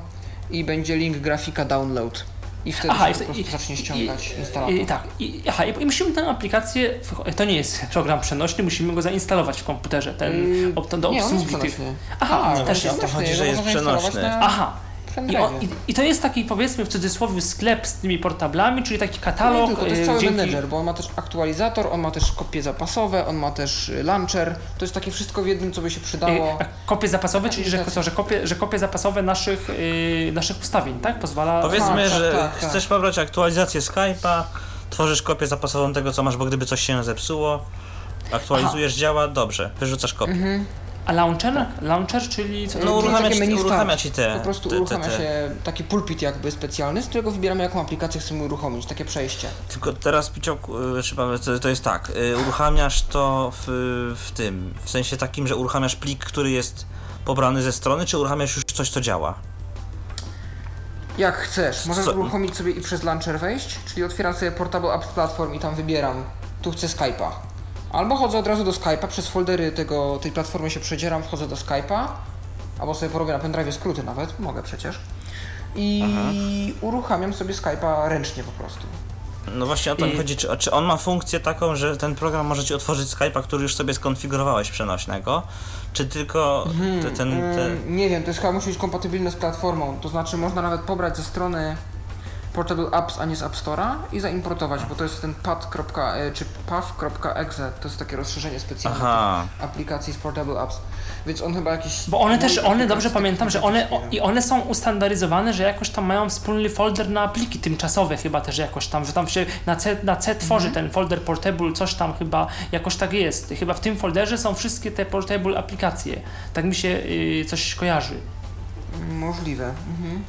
i będzie link grafika download. I wtedy Aha, i, po prostu i, zacznie ściągać instalator. i, tak, i, aha, i, i musimy tę aplikację, to nie jest program przenośny, musimy go zainstalować w komputerze, ten, Yy, ob, do nie, on jest obsługi tych... przenośny. Aha, Tak, też jest. o to chodzi, że jest przenośny. Na Aha, i, i, I to jest taki powiedzmy w cudzysłowie sklep z tymi portablami, czyli taki No katalog. tylko, to jest y, cały dzięki- menedżer, bo on ma też aktualizator, on ma też kopie zapasowe, on ma też y, launcher. To jest takie wszystko w jednym, co by się przydało. a Kopie zapasowe, czyli że, co, że, kopie, że kopie zapasowe naszych, y, naszych ustawień, tak? Pozwala. Powiedzmy, Tak, tak, że tak, tak. chcesz pobrać aktualizację Skype'a, tworzysz kopię zapasową tego, co masz, bo gdyby coś się zepsuło, aktualizujesz, działa, dobrze, wyrzucasz kopię. Mhm. A launcher? Launcher, czyli co? No, Czyli uruchamia ci- menu uruchamia ci te- Po prostu te- te- uruchamia te. się taki pulpit jakby specjalny, z którego wybieramy jaką aplikację chcemy uruchomić, takie przejście. Tylko teraz, Picioku, y, to, to jest tak, y, uruchamiasz to w, w tym, w sensie takim, że uruchamiasz plik, który jest pobrany ze strony, czy uruchamiasz już coś, co działa? Jak chcesz, możesz Co- uruchomić sobie i przez launcher wejść, czyli otwieram sobie Portable Apps Platform i tam wybieram, tu chcę Skype'a. Albo chodzę od razu do Skype'a, przez foldery tego, tej platformy się przedzieram, wchodzę do Skype'a, albo sobie porobię na pendrive skróty nawet, mogę przecież. I uruchamiam sobie Skype'a ręcznie po prostu. No właśnie o to mi I- chodzi, czy, czy on ma funkcję taką, że ten program może ci otworzyć Skype'a, który już sobie skonfigurowałeś przenośnego, czy tylko te, ten, ten, Mm, Nie wiem, to jest chyba musi być kompatybilne z platformą. To znaczy można nawet pobrać ze strony Portable Apps, a nie z App Store'a i zaimportować, bo to jest ten pad. czy path.exe, to jest takie rozszerzenie specjalne Aha. aplikacji z Portable Apps. Więc on chyba jakiś... Bo one też, one dobrze pamiętam, że one o, i one są ustandaryzowane, że jakoś tam mają wspólny folder na pliki tymczasowe chyba też jakoś tam, że tam się na C, na C tworzy ten folder portable, coś tam chyba jakoś tak jest. Chyba w tym folderze są wszystkie te portable aplikacje. Tak mi się y, coś kojarzy. Możliwe. Mhm.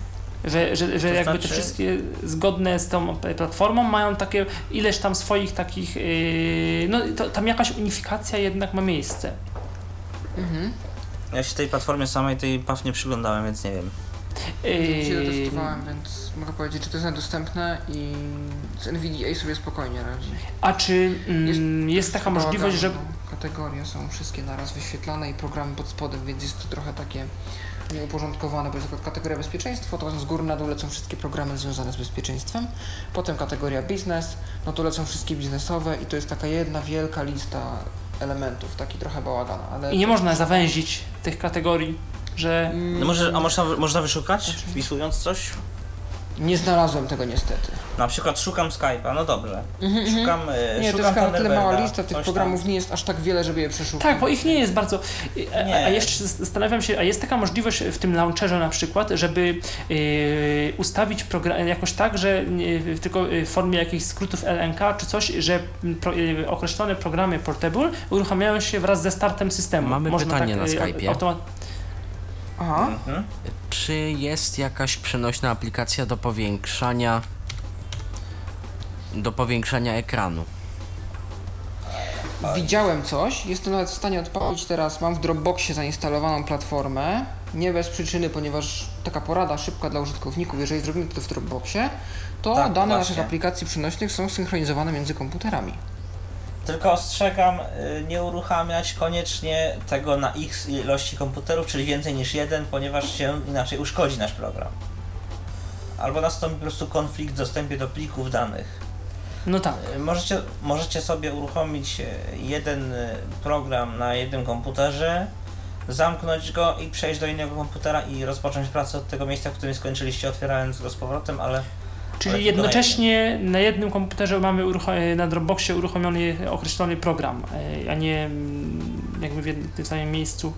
Że, że, że jakby te znaczy- wszystkie zgodne z tą platformą mają takie ileś tam swoich takich, yy, no to, tam jakaś unifikacja jednak ma miejsce. Mhm. Ja się tej platformie samej, tej PAW nie przyglądałem, więc nie wiem. Ja się Yy, testowałem, więc mogę powiedzieć, że to jest nedostępne i z NVDA sobie spokojnie radzi. a czy mm, jest, taka możliwość, że no. Kategorie są wszystkie naraz wyświetlane i programy pod spodem, więc jest to trochę takie nieuporządkowane, bo jest tylko kategoria bezpieczeństwo, to z góry na dół lecą wszystkie programy związane z bezpieczeństwem. Potem kategoria biznes, no to lecą wszystkie biznesowe i to jest taka jedna wielka lista elementów, taki trochę bałagan, ale... I nie można zawęzić tych kategorii, że No może, a można, można wyszukać, wpisując coś? Nie znalazłem tego niestety. Na przykład szukam Skype'a, no dobrze. Mhm, mhm. Szukam, e, Nie, to szukam jest chyba na tyle mała lista, tych coś tam. programów nie jest aż tak wiele, żeby je przeszukać. Tak, bo ich nie jest bardzo. A, Nie. a jeszcze zastanawiam się, a jest taka możliwość w tym launcherze na przykład, żeby yy, ustawić program jakoś tak, że tylko w formie jakichś skrótów LNK czy coś, że pro, yy, określone programy portable uruchamiają się wraz ze startem systemu. Mamy pytanie na yy, Skype'ie. automat- Aha. Mhm. Czy jest jakaś przenośna aplikacja do powiększania do powiększania ekranu? Widziałem coś, jestem nawet w stanie odpalić teraz, mam w Dropboxie zainstalowaną platformę, nie bez przyczyny, ponieważ taka porada szybka dla użytkowników, jeżeli zrobimy to w Dropboxie, to Tak, dane właśnie. naszych aplikacji przenośnych są synchronizowane między komputerami. Tylko ostrzegam, y, nie uruchamiać koniecznie tego na x ilości komputerów, czyli więcej niż jeden, ponieważ się inaczej uszkodzi nasz program. Albo nastąpi po prostu konflikt w dostępie do plików danych. No tak. Y, Możecie, możecie sobie uruchomić y, jeden program na jednym komputerze, zamknąć go i przejść do innego komputera i rozpocząć pracę od tego miejsca, w którym skończyliście, otwierając go z powrotem, ale Czyli jednocześnie na jednym komputerze mamy urucho- na Dropboxie uruchomiony określony program, yy, a nie mm, jakby w jednym, tym samym miejscu.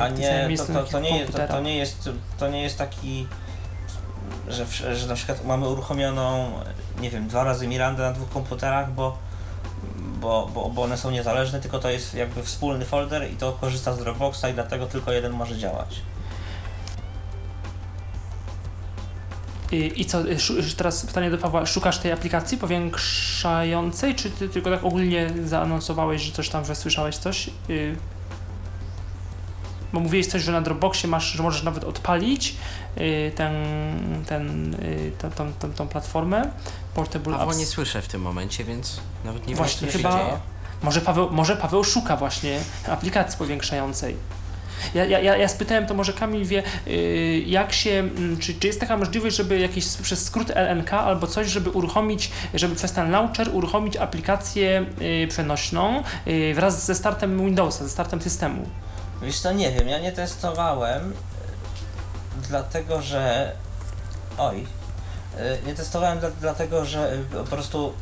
A nie, to, miejscu to, to, nie, jest, to, to, nie jest, to nie jest taki, że, że na przykład mamy uruchomioną, nie wiem, dwa razy Mirandę na dwóch komputerach, bo, bo, bo, bo one są niezależne, tylko to jest jakby wspólny folder i to korzysta z Dropboxa i dlatego tylko jeden może działać. I, co, y, szu- teraz pytanie do Pawła, szukasz tej aplikacji powiększającej, czy ty tylko tak ogólnie zaanonsowałeś, że coś tam, że słyszałeś coś? Y, Bo mówiłeś coś, że na Dropboxie masz, że możesz nawet odpalić y, ten, ten, y, tą, tą, tą, tą platformę Portable Apps. nie słyszę w tym momencie, więc nawet nie Właśnie, wiem, co się chyba- dzieje. Może Paweł, może Paweł szuka właśnie aplikacji powiększającej. Ja, ja, ja, spytałem, to może Kamil wie, yy, jak się, mm, czy, czy jest taka możliwość, żeby jakiś przez skrót LNK albo coś, żeby uruchomić, żeby przez ten launcher uruchomić aplikację yy, przenośną yy, wraz ze startem Windowsa, ze startem systemu. Wiesz co, nie wiem, ja nie testowałem, y, dlatego że... Oj. y, Nie testowałem dla, dlatego, że y, po prostu...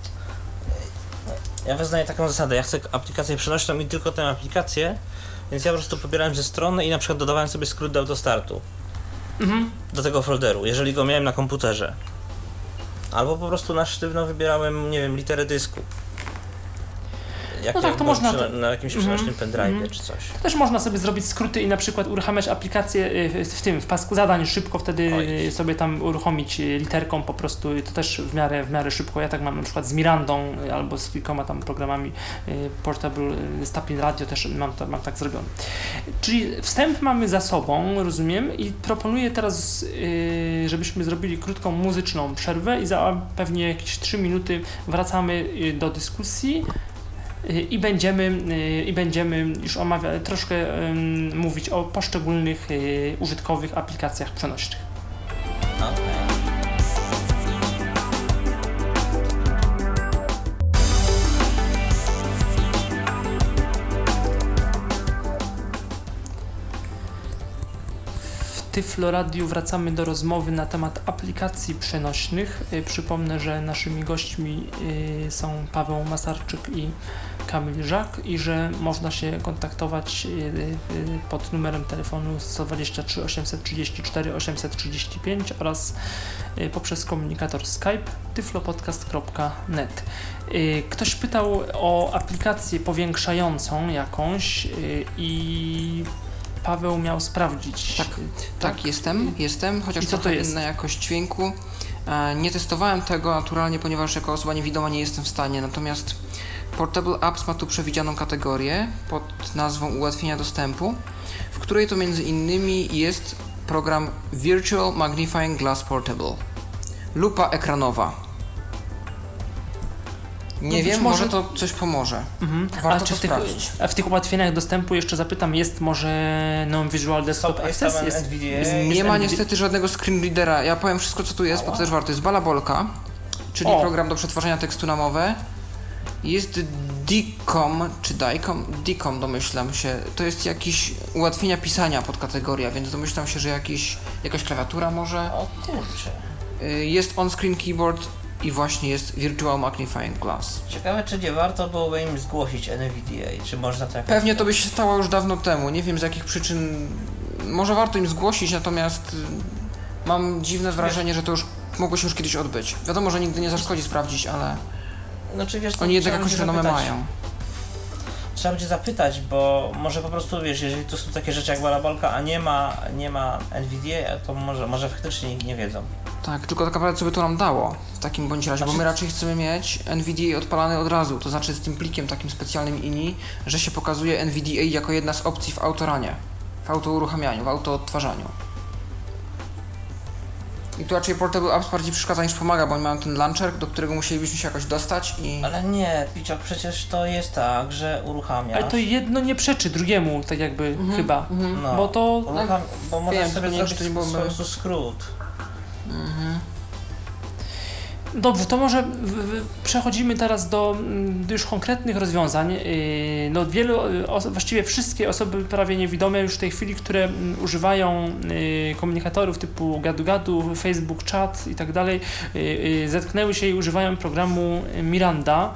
y, Ja wyznaję taką zasadę, ja chcę aplikację przenośną i tylko tę aplikację, więc ja po prostu pobierałem ze strony i na przykład dodawałem sobie skrót do autostartu Mhm. do tego folderu, jeżeli go miałem na komputerze. Albo po prostu na sztywno wybierałem, nie wiem, literę dysku. Jak No tak, to można to- na jakimś Mhm, przenośnym pendrive mhm. czy coś. Też można sobie zrobić skróty i na przykład uruchamiać aplikację y, w tym, w pasku zadań szybko wtedy Oj. y, sobie tam uruchomić y, literką po prostu to też w miarę, w miarę szybko. Ja tak mam na przykład z Mirandą albo z kilkoma tam programami Portable, y, z Tapin Radio też mam, to, mam tak zrobione. Czyli wstęp mamy za sobą, rozumiem i proponuję teraz, żebyśmy zrobili krótką muzyczną przerwę i za pewnie jakieś 3 minuty wracamy do dyskusji. Y, I będziemy, y, I będziemy już omawiać, troszkę mówić o poszczególnych y, użytkowych aplikacjach przenośnych. Okej. Tyflo Radiu wracamy do rozmowy na temat aplikacji przenośnych. Y, Przypomnę, że naszymi gośćmi y, są Paweł Masarczyk i Kamil Żak i że można się kontaktować y, pod numerem telefonu 123 834 835 oraz poprzez komunikator Skype tyflopodcast.net. Ktoś pytał o aplikację powiększającą jakąś i Paweł miał sprawdzić. Tak. Tak, jestem, jestem, chociaż I co to jest? inna jakość dźwięku. E, Nie testowałem tego naturalnie, ponieważ jako osoba niewidoma nie jestem w stanie, natomiast Portable Apps ma tu przewidzianą kategorię pod nazwą ułatwienia dostępu, w której to między innymi jest program Virtual Magnifying Glass Portable. Lupa ekranowa. Nie No wiem, może- może to coś pomoże. Mhm. Warto A czy to w tych, sprawdzić. a w tych ułatwieniach dostępu jeszcze zapytam, jest może Non-Visual Desktop Jest tam Access? Jest, jest, Nie ma NVDA. niestety żadnego screen readera. Ja powiem wszystko, co tu jest, bo to też warto. Jest Balabolka, czyli O. program do przetwarzania tekstu na mowę. Jest DICOM, czy DICOM? DICOM domyślam się. To jest jakiś ułatwienia pisania podkategoria, więc domyślam się, że jakiś, jakaś klawiatura może. O kurczę. Y, Jest on-screen keyboard i właśnie jest Virtual Magnifying Glass. Ciekawe, czy nie warto byłoby im zgłosić NVDA, czy można tak... Pewnie to by się stało już dawno temu. Nie wiem z jakich przyczyn. Może warto im zgłosić, natomiast y, mam dziwne wrażenie, że to już mogło się już kiedyś odbyć. Wiadomo, że nigdy nie zaszkodzi sprawdzić, ale No wiesz, oni jednak jakąś renomę mają. Trzeba będzie zapytać, bo może po prostu, wiesz, jeżeli to są takie rzeczy jak balabolka, a nie ma, nie ma NVDA, to może, może faktycznie nie wiedzą. Tak, tylko tak naprawdę co by to nam dało w takim bądź razie, bo my raczej chcemy mieć NVDA odpalany od razu, to znaczy z tym plikiem takim specjalnym INI, że się pokazuje NVDA jako jedna z opcji w autoranie, w autouruchamianiu, w autoodtwarzaniu. I tu raczej Portable Apps bardziej przeszkadza niż pomaga, bo oni mają ten launcher, do którego musielibyśmy się jakoś dostać i... Ale nie, Piciok, przecież to jest tak, że uruchamiasz. Ale to jedno nie przeczy drugiemu, tak jakby chyba. no, Bo to urucham, bo możesz wiem, sobie tylko nie wiem, zrobić po prostu skrót. Dobrze, to może przechodzimy teraz do mm, już konkretnych rozwiązań. Yy, No, wielu, y, właściwie wszystkie osoby prawie niewidome już w tej chwili, które mm, używają y, komunikatorów typu gadu-gadu, Facebook Chat i tak dalej, y, y, zetknęły się i używają programu Miranda.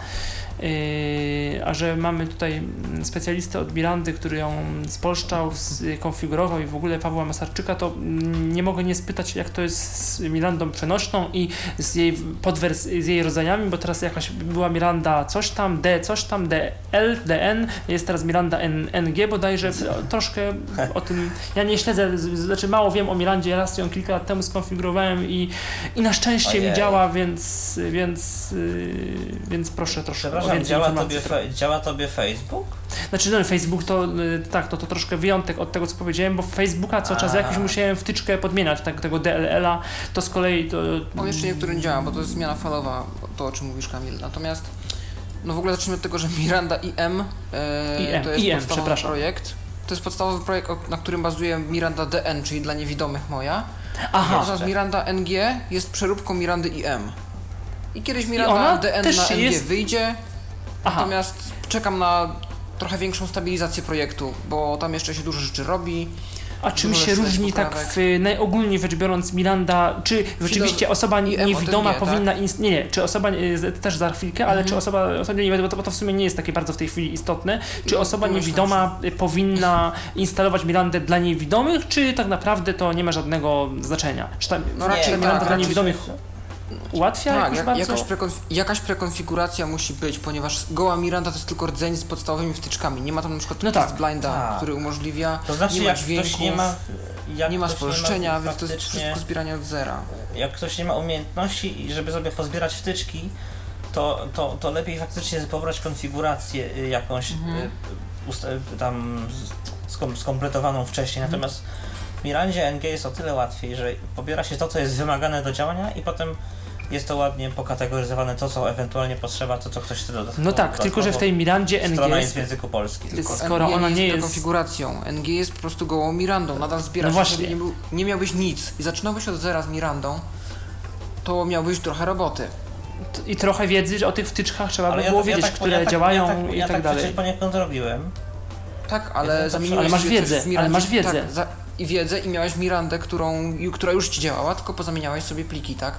Yy, a że mamy tutaj specjalistę od Mirandy, który ją spolszczał, skonfigurował i w ogóle Pawła Masarczyka, to mm, nie mogę nie spytać, jak to jest z Mirandą przenośną i z jej podwers- z jej rodzajami, bo teraz jakaś była Miranda coś tam, D coś tam, DL, DN, jest teraz Miranda N, NG bodajże, troszkę o tym, ja nie śledzę, znaczy mało wiem o Mirandzie, raz ją kilka lat temu skonfigurowałem i, i na szczęście mi działa, więc, więc, yy, więc proszę troszkę działa tobie, fe, działa tobie Facebook? Znaczy no, Facebook to y, tak, to, to troszkę wyjątek od tego, co powiedziałem, bo Facebooka co czas jakiś musiałem wtyczkę podmieniać, tak, tego DLL-a, to z kolei to... O, jeszcze niektórym działa, bo to jest zmiana falowa, to o czym mówisz Kamil. Natomiast, no w ogóle zacznijmy od tego, że Miranda IM, e, IM, to jest IM, podstawowy przepraszam. projekt. To jest podstawowy projekt, na którym bazuje Miranda DN, czyli dla niewidomych moja. Aha, Natomiast Miranda NG jest przeróbką Mirandy IM. I kiedyś Miranda ona DN na NG jest- wyjdzie, aha. natomiast czekam na trochę większą stabilizację projektu, bo tam jeszcze się dużo rzeczy robi. A czym się różni tak w, najogólniej rzecz biorąc Miranda, czy rzeczywiście osoba niewidoma od NG, powinna, inst- nie, nie, czy osoba, też za chwilkę, ale Mhm. czy osoba, osoba niewidoma, bo to, w sumie nie jest takie bardzo w tej chwili istotne, czy No, osoba domyślam niewidoma y, powinna instalować Mirandę dla niewidomych, czy tak naprawdę to nie ma żadnego znaczenia? Czy ta, No raczej Miranda tak, dla niewidomych ułatwia Tak, jakoś jak, bardzo? jakaś, prekonf- jakaś prekonfiguracja musi być, ponieważ goła Miranda to jest tylko rdzeń z podstawowymi wtyczkami. Nie ma tam na przykład No tak. blinda, Tak. który umożliwia, To znaczy, nie ma jak dźwięków, ktoś nie ma... Nie ma spolszczenia, więc to jest wszystko zbieranie od zera. jak ktoś nie ma umiejętności i żeby sobie pozbierać wtyczki, to, to, to lepiej faktycznie pobrać konfigurację y, jakąś Mhm. y, ust- y, tam skom- skompletowaną wcześniej. Mhm. Natomiast w Mirandzie NG jest o tyle łatwiej, że pobiera się to, co jest wymagane do działania i potem jest to ładnie pokategoryzowane, to co ewentualnie potrzeba, to co ktoś chce dodać. No tak, tylko że w tej Mirandzie NG Strona jest jest, w języku polskim. Tylko skoro NG ona nie jest konfiguracją. NG jest po prostu gołą Mirandą, nadal zbiera No się, właśnie. nie, był, nie miałbyś nic i zaczynałbyś od zera z Mirandą, to miałbyś trochę roboty. I trochę wiedzy o tych wtyczkach trzeba by Ale ja, było ja wiedzieć, tak, które ja tak, działają ja tak, i ja tak, tak dalej. przecież poniekąd robiłem. Tak, ale Ale zamieniłeś masz sobie coś wiedzę, w Mirandzie, ale masz wiedzę. Tak, za, i wiedzę i miałeś Mirandę, którą, która już ci działała, tylko pozamieniałeś sobie pliki, tak?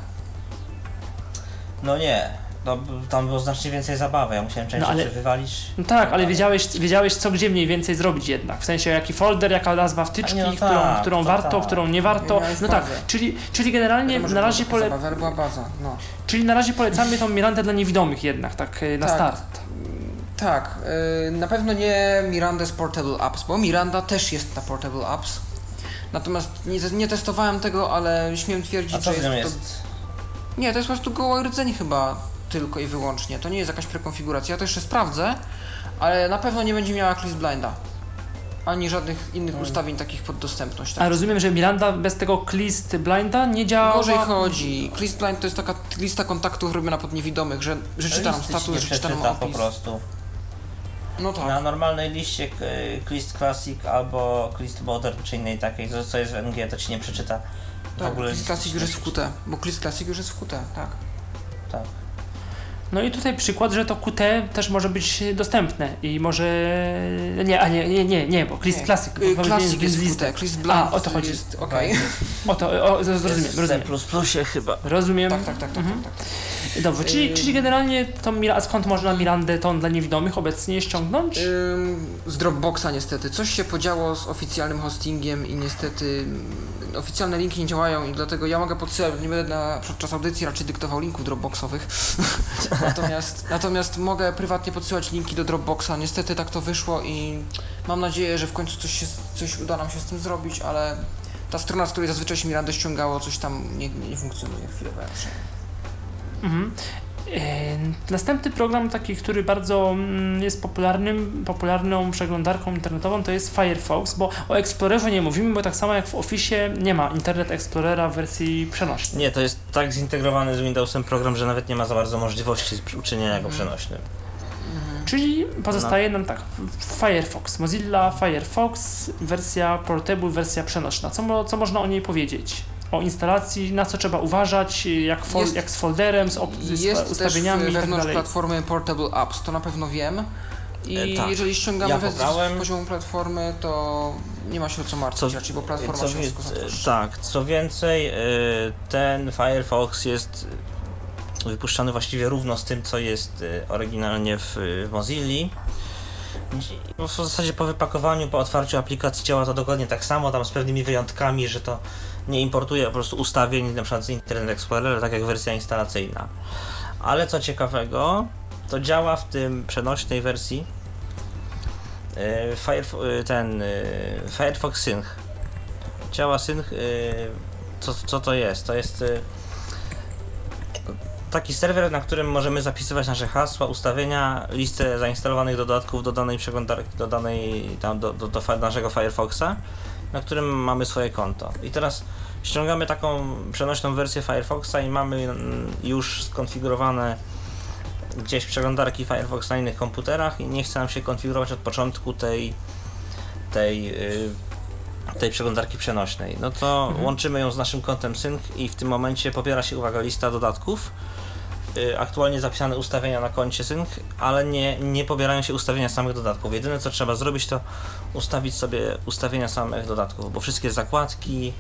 No nie, no, tam było znacznie więcej zabawy, ja musiałem część No, ale- rzeczy wywalić. No tak, ale wiedziałeś, wiedziałeś co gdzie mniej więcej zrobić jednak. W sensie jaki folder, jaka nazwa wtyczki, nie, no którą, tak, którą to warto, tak. którą nie warto. No tak, czyli, czyli generalnie na razie, pole, zabawy, ale była baza, no. czyli na razie polecamy tą Mirandę dla niewidomych jednak, tak e, na Tak. start. Tak, yy, na pewno nie Miranda z Portable Apps, bo Miranda też jest na Portable Apps. Natomiast nie, nie testowałem tego, ale śmiem twierdzić, A co że jest, jest? to... Nie, to jest po prostu goły rdzeń chyba tylko i wyłącznie. To nie jest jakaś prekonfiguracja, ja to jeszcze sprawdzę, ale na pewno nie będzie miała Cliss Blinda. Ani żadnych innych ustawień takich pod dostępność. A Tak. rozumiem, że Miranda bez tego list blinda nie działa. Gorzej chodzi. Cliss Blind to jest taka lista kontaktów robiona pod niewidomych, że, że czytam status, nie że czytam przeczyta po opis. prostu. No tak. Na normalnej liście k- Clist Classic albo Clist Modern czy innej takiej, co jest w NG, to ci nie przeczyta w Tak, ogóle. Cliss Classic już jest w QT, bo Cliss Classic już jest w QT, tak. Tak. No i tutaj przykład, że to Qt też może być dostępne i może... Nie, a nie, nie, nie, nie bo Chris Nie, Classic. y, Classic jest. Qt, Chris Blunt A, o to chodzi. jest, okej. O to, o, zrozumiem, rozumiem. C++ chyba. Rozumiem. Tak, tak, tak, tak, Mhm. tak, tak. Dobrze, czyli, Ym. czyli generalnie tą Mira, skąd można Mirandę tą dla niewidomych obecnie ściągnąć? Ym, Z Dropboxa niestety. Coś się podziało z oficjalnym hostingiem i niestety oficjalne linki nie działają i dlatego ja mogę podsyłać, nie będę na, podczas audycji raczej dyktował linków Dropboxowych. natomiast, natomiast mogę prywatnie podsyłać linki do Dropboxa. Niestety tak to wyszło i mam nadzieję, że w końcu coś, się, coś uda nam się z tym zrobić, ale ta strona, z której zazwyczaj się Mirandę ściągało, coś tam nie, nie funkcjonuje chwilowo. Mhm. E, Następny program taki, który bardzo mm, jest popularnym, popularną przeglądarką internetową to jest Firefox, bo o Explorerze nie mówimy, bo tak samo jak w Office nie ma Internet Explorera w wersji przenośnej. Nie, to jest tak zintegrowany z Windowsem program, że nawet nie ma za bardzo możliwości uczynienia go przenośnym. Czyli pozostaje nam tak, Firefox, Mozilla Firefox, wersja portable, wersja przenośna. Co, co można o niej powiedzieć? O instalacji, na co trzeba uważać, jak, fol, Jest- jak z folderem, z, op, z Jest też ustawieniami i tak wewnątrz dalej. platformy Portable Apps, to na pewno wiem. I E, tak. jeżeli ściągamy Ja wersję pobrałem. z poziomu platformy, to nie ma się o co martwić, Co- raczej, bo platforma Co się wszystko zatroszczy. tak, co więcej, y, ten Firefox jest y, wypuszczany właściwie równo z tym, co jest oryginalnie w. I W zasadzie po wypakowaniu, po otwarciu aplikacji działa to dokładnie tak samo, tam z pewnymi wyjątkami, że to nie importuje po prostu ustawień na przykład z Internet Explorera, tak jak wersja instalacyjna. Ale co ciekawego, to działa w tym przenośnej wersji y, Firef- y, ten y, Firefox Sync. Działa Sync. y, Co, co to jest? To jest taki serwer, na którym możemy zapisywać nasze hasła, ustawienia, listę zainstalowanych dodatków do danej przeglądarki, do danej, tam, do, do, do naszego Firefoxa, na którym mamy swoje konto. I teraz ściągamy taką przenośną wersję Firefoxa i mamy już skonfigurowane gdzieś przeglądarki Firefox na innych komputerach i nie chce nam się konfigurować od początku tej tej, y, tej przeglądarki przenośnej. No to Mhm. łączymy ją z naszym kontem Sync i w tym momencie pobiera się, uwaga, lista dodatków. Y, Aktualnie zapisane ustawienia na koncie Sync, ale nie, nie pobierają się ustawienia samych dodatków. Jedyne co trzeba zrobić to ustawić sobie ustawienia samych dodatków, bo wszystkie zakładki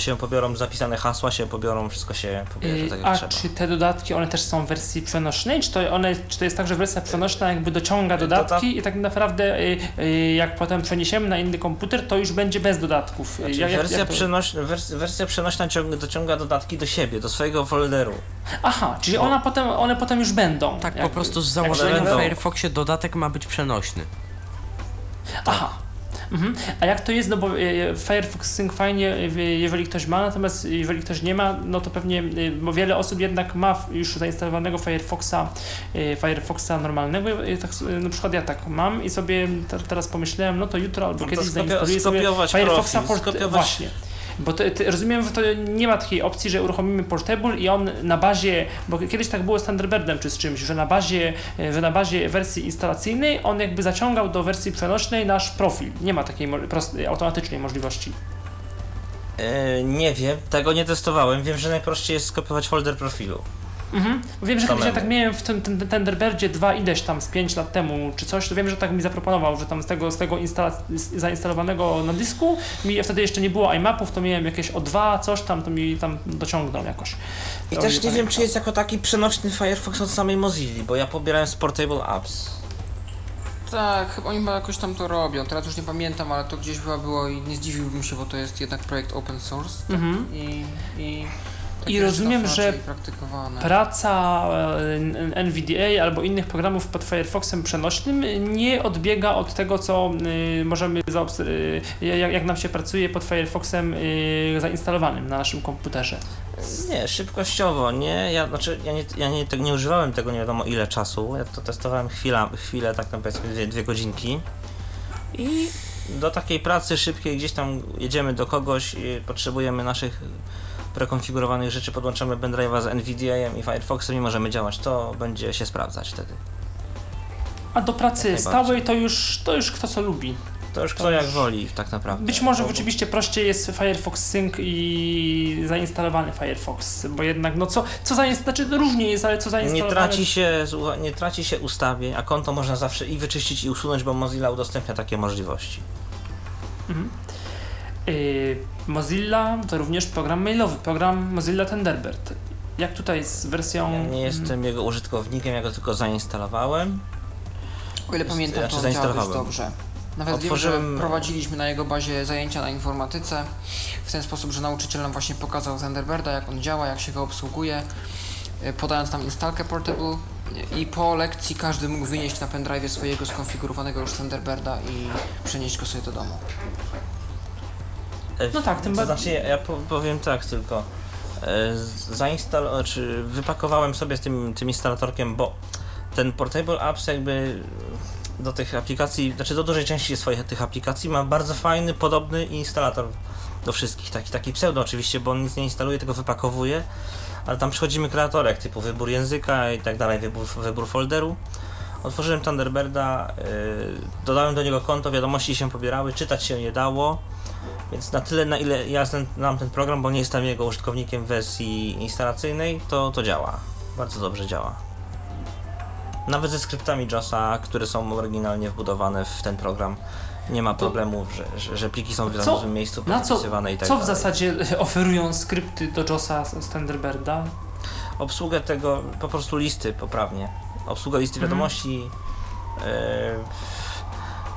się pobiorą, zapisane hasła się pobiorą, wszystko się pobierze Yy, tak jak A trzeba. czy te dodatki, one też są w wersji przenośnej? Czy to, one, czy to jest tak, że wersja przenośna jakby dociąga dodatki i tak naprawdę yy, yy, jak potem przeniesiemy na inny komputer, to już będzie bez dodatków? Yy, Znaczy, jak- wersja, jak to- przenoś, wers, wersja przenośna ciąg, dociąga dodatki do siebie, do swojego folderu. Aha, czyli ona potem, one potem już będą. Tak, po jakby. prostu z założenia w Firefoxie dodatek ma być przenośny. Aha. Mhm. A jak to jest, no bo e, Firefox Sync fajnie, e, jeżeli ktoś ma, natomiast jeżeli ktoś nie ma, no to pewnie, e, bo wiele osób jednak ma już zainstalowanego Firefoxa, e, Firefoxa normalnego, tak, na przykład ja tak mam i sobie te- teraz pomyślałem, no to jutro albo No to kiedyś zainstaluję sobie Firefoxa profil, port... Właśnie. Bo to, to, rozumiem, że to nie ma takiej opcji, że uruchomimy Portable i on na bazie, bo kiedyś tak było z Thunderbirdem czy z czymś, że na bazie, że na bazie wersji instalacyjnej on jakby zaciągał do wersji przenośnej nasz profil. Nie ma takiej prostej, automatycznej możliwości. E, nie wiem, tego nie testowałem. Wiem, że najprościej jest skopiować folder profilu. Mhm. Wiem, że kiedyś ja tak miałem w tym, tym Thunderbirdzie 2 ileś tam z 5 lat temu czy coś, to wiem, że tak mi zaproponował, że tam z tego, z tego z- zainstalowanego na dysku, mi wtedy jeszcze nie było iMapów, to miałem jakieś O2, coś tam, to mi tam dociągnął jakoś. I To też nie nie wiem, czy jest jako taki przenośny Firefox od samej Mozilla, bo ja pobierałem z Portable Apps. Tak, chyba oni chyba jakoś tam to robią. Teraz już nie pamiętam, ale to gdzieś chyba było i nie zdziwiłbym się, bo to jest jednak projekt open source. Mhm. I, i, I rozumiem, że. Praca e, NVDA albo innych programów pod Firefoxem przenośnym nie odbiega od tego, co y, możemy, y, jak, jak nam się pracuje pod Firefoxem y, zainstalowanym na naszym komputerze. Nie, szybkościowo, nie. Ja, znaczy, ja, nie, ja nie, nie używałem tego nie wiadomo ile czasu. Ja to testowałem chwila, chwilę, tak tam powiedzmy dwie, dwie godzinki. I do takiej pracy szybkiej gdzieś tam jedziemy do kogoś i potrzebujemy naszych prekonfigurowanych rzeczy, podłączamy pendrive'a z NVDA i Firefoxem i możemy działać. To będzie się sprawdzać wtedy. A do pracy stałej to już, to już kto co lubi. To już To kto jak już- woli tak naprawdę. Być może rzeczywiście prościej jest Firefox Sync i zainstalowany Firefox, bo jednak no co, co zainstalować, znaczy różnie jest, ale co Nie zainstalowane... traci, się, nie traci się ustawień, a konto można zawsze i wyczyścić i usunąć, bo Mozilla udostępnia takie możliwości. Mhm. Y, Mozilla to również program mailowy, program Mozilla Thunderbird. Jak tutaj z wersją... Ja nie jestem jego użytkownikiem, ja go tylko zainstalowałem. O ile pamiętam, Znaczy, to działa dość zainstalowałem. dobrze. Nawet Otworzyłem- wiem, że prowadziliśmy na jego bazie zajęcia na informatyce w ten sposób, że nauczyciel nam właśnie pokazał Thunderbirda, jak on działa, jak się go obsługuje, y, podając nam instalkę portable i po lekcji każdy mógł wynieść na pendrive swojego skonfigurowanego już Thunderbirda i przenieść go sobie do domu. E, No tak, tym To bardziej- znaczy, ja, ja po- powiem tak tylko. E, Zainstal, czy wypakowałem sobie z tym, tym instalatorkiem, bo ten Portable Apps jakby do tych aplikacji, znaczy do dużej części swoich tych aplikacji ma bardzo fajny, podobny instalator do wszystkich, taki, taki pseudo oczywiście, bo on nic nie instaluje, tylko wypakowuje, ale tam przychodzimy kreatorek typu wybór języka i tak dalej, wybór, wybór folderu. Otworzyłem Thunderbirda, yy, dodałem do niego konto, wiadomości się pobierały, czytać się nie dało, więc na tyle, na ile ja znam- ten program, bo nie jestem jego użytkownikiem w wersji instalacyjnej, to, to działa. Bardzo dobrze działa. Nawet ze skryptami JOSa, które są oryginalnie wbudowane w ten program, nie ma problemu, że, że, że pliki są w danym miejscu podpisywane i tak co w zasadzie oferują skrypty do JOSa z z Thunderbirda? obsługę tego, po prostu listy poprawnie. Obsługa listy Mhm. wiadomości, e,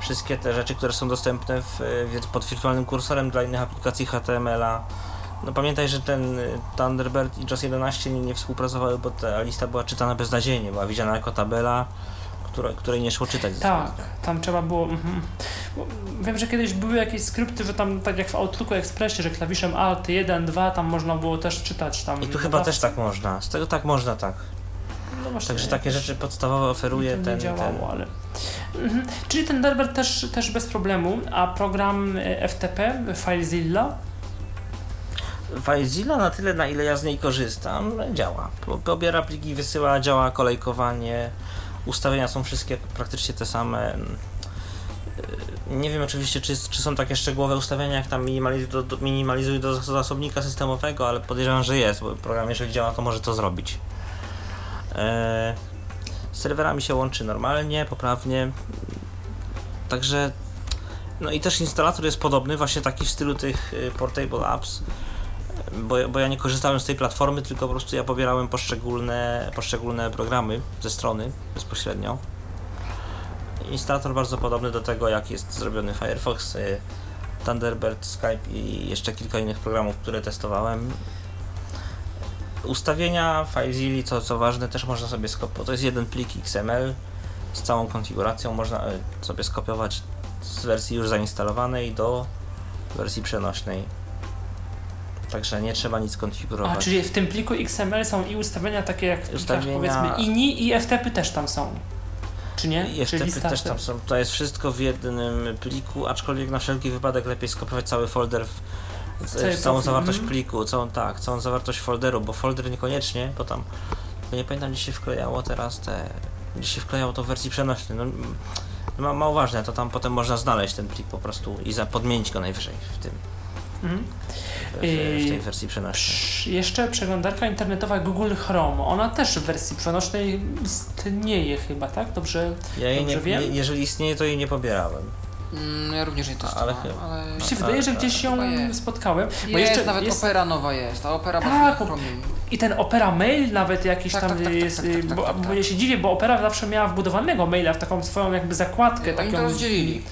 wszystkie te rzeczy, które są dostępne w, w, pod wirtualnym kursorem dla innych aplikacji HTML-a. No pamiętaj, że ten y, Thunderbird i JOS 11 nie, nie współpracowały, bo ta lista była czytana beznadziejnie, była widziana jako tabela, która, której nie szło czytać. Tak, tam trzeba było. Mhm. Wiem, że kiedyś były jakieś skrypty, że tam tak jak w Outlooku Expressie, że klawiszem Alt 1, 2 tam można było też czytać tam. I tu chyba też tak można. Z tego tak można, tak. No właśnie, Także takie rzeczy podstawowe oferuje ten, działało, ten, ale. Mhm. Czyli ten Thunderbird też, też bez problemu, a program e, FTP, FileZilla, FileZilla na tyle, na ile ja z niej korzystam, działa. Po- Pobiera pliki, wysyła, działa kolejkowanie. Ustawienia są wszystkie praktycznie te same. Yy, Nie wiem oczywiście, czy, czy są takie szczegółowe ustawienia, jak tam minimalizuj do, do, minimalizuj do zas- zasobnika systemowego, ale podejrzewam, że jest, bo program jeżeli działa, to może to zrobić. Eee, serwerami się łączy normalnie, poprawnie. Także no i też instalator jest podobny, właśnie taki w stylu tych y, Portable Apps, bo, bo ja nie korzystałem z tej platformy, tylko po prostu ja pobierałem poszczególne, poszczególne programy ze strony bezpośrednio. Instalator bardzo podobny do tego, jak jest zrobiony Firefox, y, Thunderbird, Skype i jeszcze kilka innych programów, które testowałem. Ustawienia FileZilla, co, co ważne, też można sobie skopiować. To jest jeden plik XML z całą konfiguracją, można y, sobie skopiować z wersji już zainstalowanej do wersji przenośnej. Także nie trzeba nic a konfigurować. czyli w tym pliku XML są i ustawienia takie jak w plikach, Ustawienia- powiedzmy INI i FTP też tam są. Czy nie? I Czy FTP lista też tam są. To jest wszystko w jednym pliku, aczkolwiek na wszelki wypadek lepiej skopiować cały folder w całą profil, zawartość mhm. pliku, całą tak, całą zawartość folderu, bo folder niekoniecznie, bo tam bo nie pamiętam gdzie się wklejało teraz te gdzie się wklejało to w wersji przenośnej. No, m- ma, mało ważne, to tam potem można znaleźć ten plik po prostu i za, podmienić go najwyżej w tym Mhm. w, w, tej Yy, wersji przenośnej. Jeszcze przeglądarka internetowa Google Chrome. Ona też w wersji przenośnej istnieje chyba, tak? Dobrze. Ja dobrze nie, wiem? jeżeli istnieje, to jej nie pobierałem. Mm, ja również nie Ale testowałem, chyba- ale... Mi się wydaje, że tak, gdzieś ją jest. spotkałem. Bo Jest, jeszcze nawet jest, Opera nowa jest, a Opera Tak, bazuje na bo- Chromium. I ten Opera Mail nawet jakiś Tak, tam tak, tak, tak, jest, tak, tak, y, bo, bo ja się dziwię, bo Opera zawsze miała wbudowanego maila w taką swoją jakby zakładkę. Oni taką, to rozdzielili.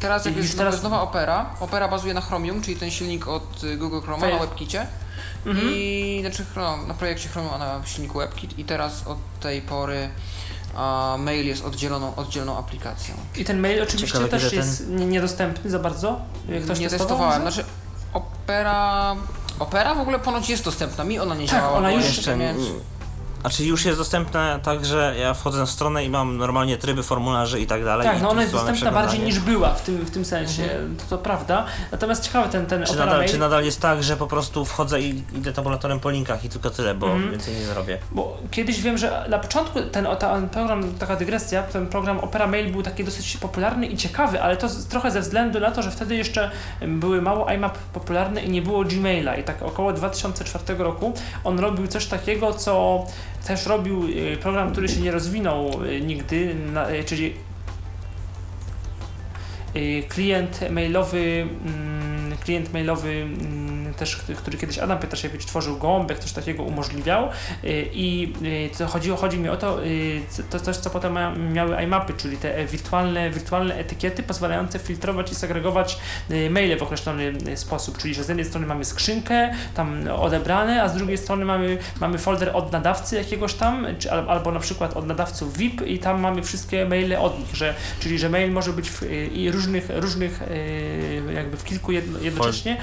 Teraz jak I jest, teraz... nowa Opera, Opera bazuje na Chromium, czyli ten silnik od y, Google Chroma na WebKicie. Mhm. I znaczy Chrome, na projekcie Chromium, a na silniku WebKit i teraz od tej pory a, mail jest oddzieloną, oddzielną aplikacją. I ten mail oczywiście Ciekawe, też jest nie- niedostępny za bardzo. Ktoś nie testował testowałem, może? znaczy Opera... Opera w ogóle ponoć jest dostępna, mi ona nie Tak, działała. ona już- jeszcze Jeszcze nie, Znaczy już jest dostępne tak, że ja wchodzę na stronę i mam normalnie tryby, formularzy i tak dalej. Tak, no ona jest dostępna bardziej niż była w tym, w tym sensie, to, to prawda. Natomiast ciekawe ten, ten Czy Opera nadal, Mail, czy nadal jest tak, że po prostu wchodzę i idę tabulatorem po linkach i tylko tyle, bo Mhm. więcej nie zrobię. bo kiedyś wiem, że na początku ten, ten program, taka dygresja, ten program Opera Mail był taki dosyć popularny i ciekawy, ale to z, trochę ze względu na to, że wtedy jeszcze były mało IMAP popularne i nie było Gmaila i tak około 2004 roku on robił coś takiego, co też robił y, program, który się nie rozwinął y, nigdy, y, czyli klient mailowy, mm, klient mailowy mm, też, który- kiedyś Adam Pietraszewicz tworzył, Gołąbek coś takiego umożliwiał. Y, i y, co chodzi, mi o to, y, to coś, co potem miały iMapy, czyli te wirtualne, wirtualne etykiety pozwalające filtrować i segregować maile w określony sposób, czyli że z jednej strony mamy skrzynkę tam odebrane, a z drugiej strony mamy, mamy folder od nadawcy jakiegoś tam, czy, al- albo na przykład od nadawców VIP i tam mamy wszystkie maile od nich, że, czyli że mail może być w i różnych, różnych jakby w kilku jedno, jednocześnie,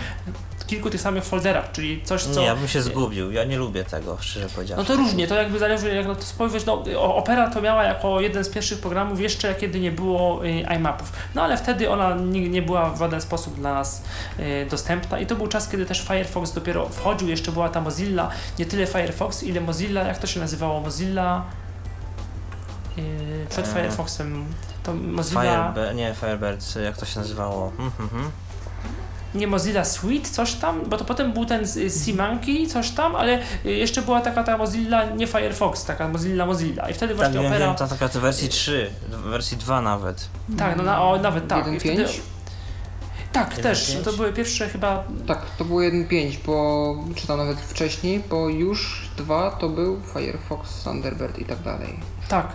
kilku tych samych folderach, czyli coś, co... Nie, ja bym się zgubił, ja nie lubię tego, szczerze No powiedziawszy. to różnie, to jakby zależy jak na to spojrzeć. No, Opera to miała jako jeden z pierwszych programów jeszcze kiedy nie było y, iMapów. No ale wtedy ona nie, nie była w żaden sposób dla nas y, dostępna i to był czas, kiedy też Firefox dopiero wchodził, jeszcze była ta Mozilla, nie tyle Firefox, ile Mozilla, jak to się nazywało? Mozilla y, przed E, Firefoxem. To Mozilla, Firebird, nie Firebird, jak to się nazywało? Mhm, mhm. Nie Mozilla Suite, coś tam, bo to potem był ten y, Seamonkey, coś tam, ale y, jeszcze była taka ta Mozilla, nie Firefox, taka Mozilla Mozilla i wtedy Tak, właśnie wiem, Opera... wiem, ta taka to wersji 3, w wersji 2 nawet. Tak, no na, o, nawet tak. I 1.5? wtedy, tak, 1.5? też. To były pierwsze chyba. Tak, to było 1.5, bo czy tam nawet wcześniej, bo już 2 to był Firefox, Thunderbird i tak dalej. Tak.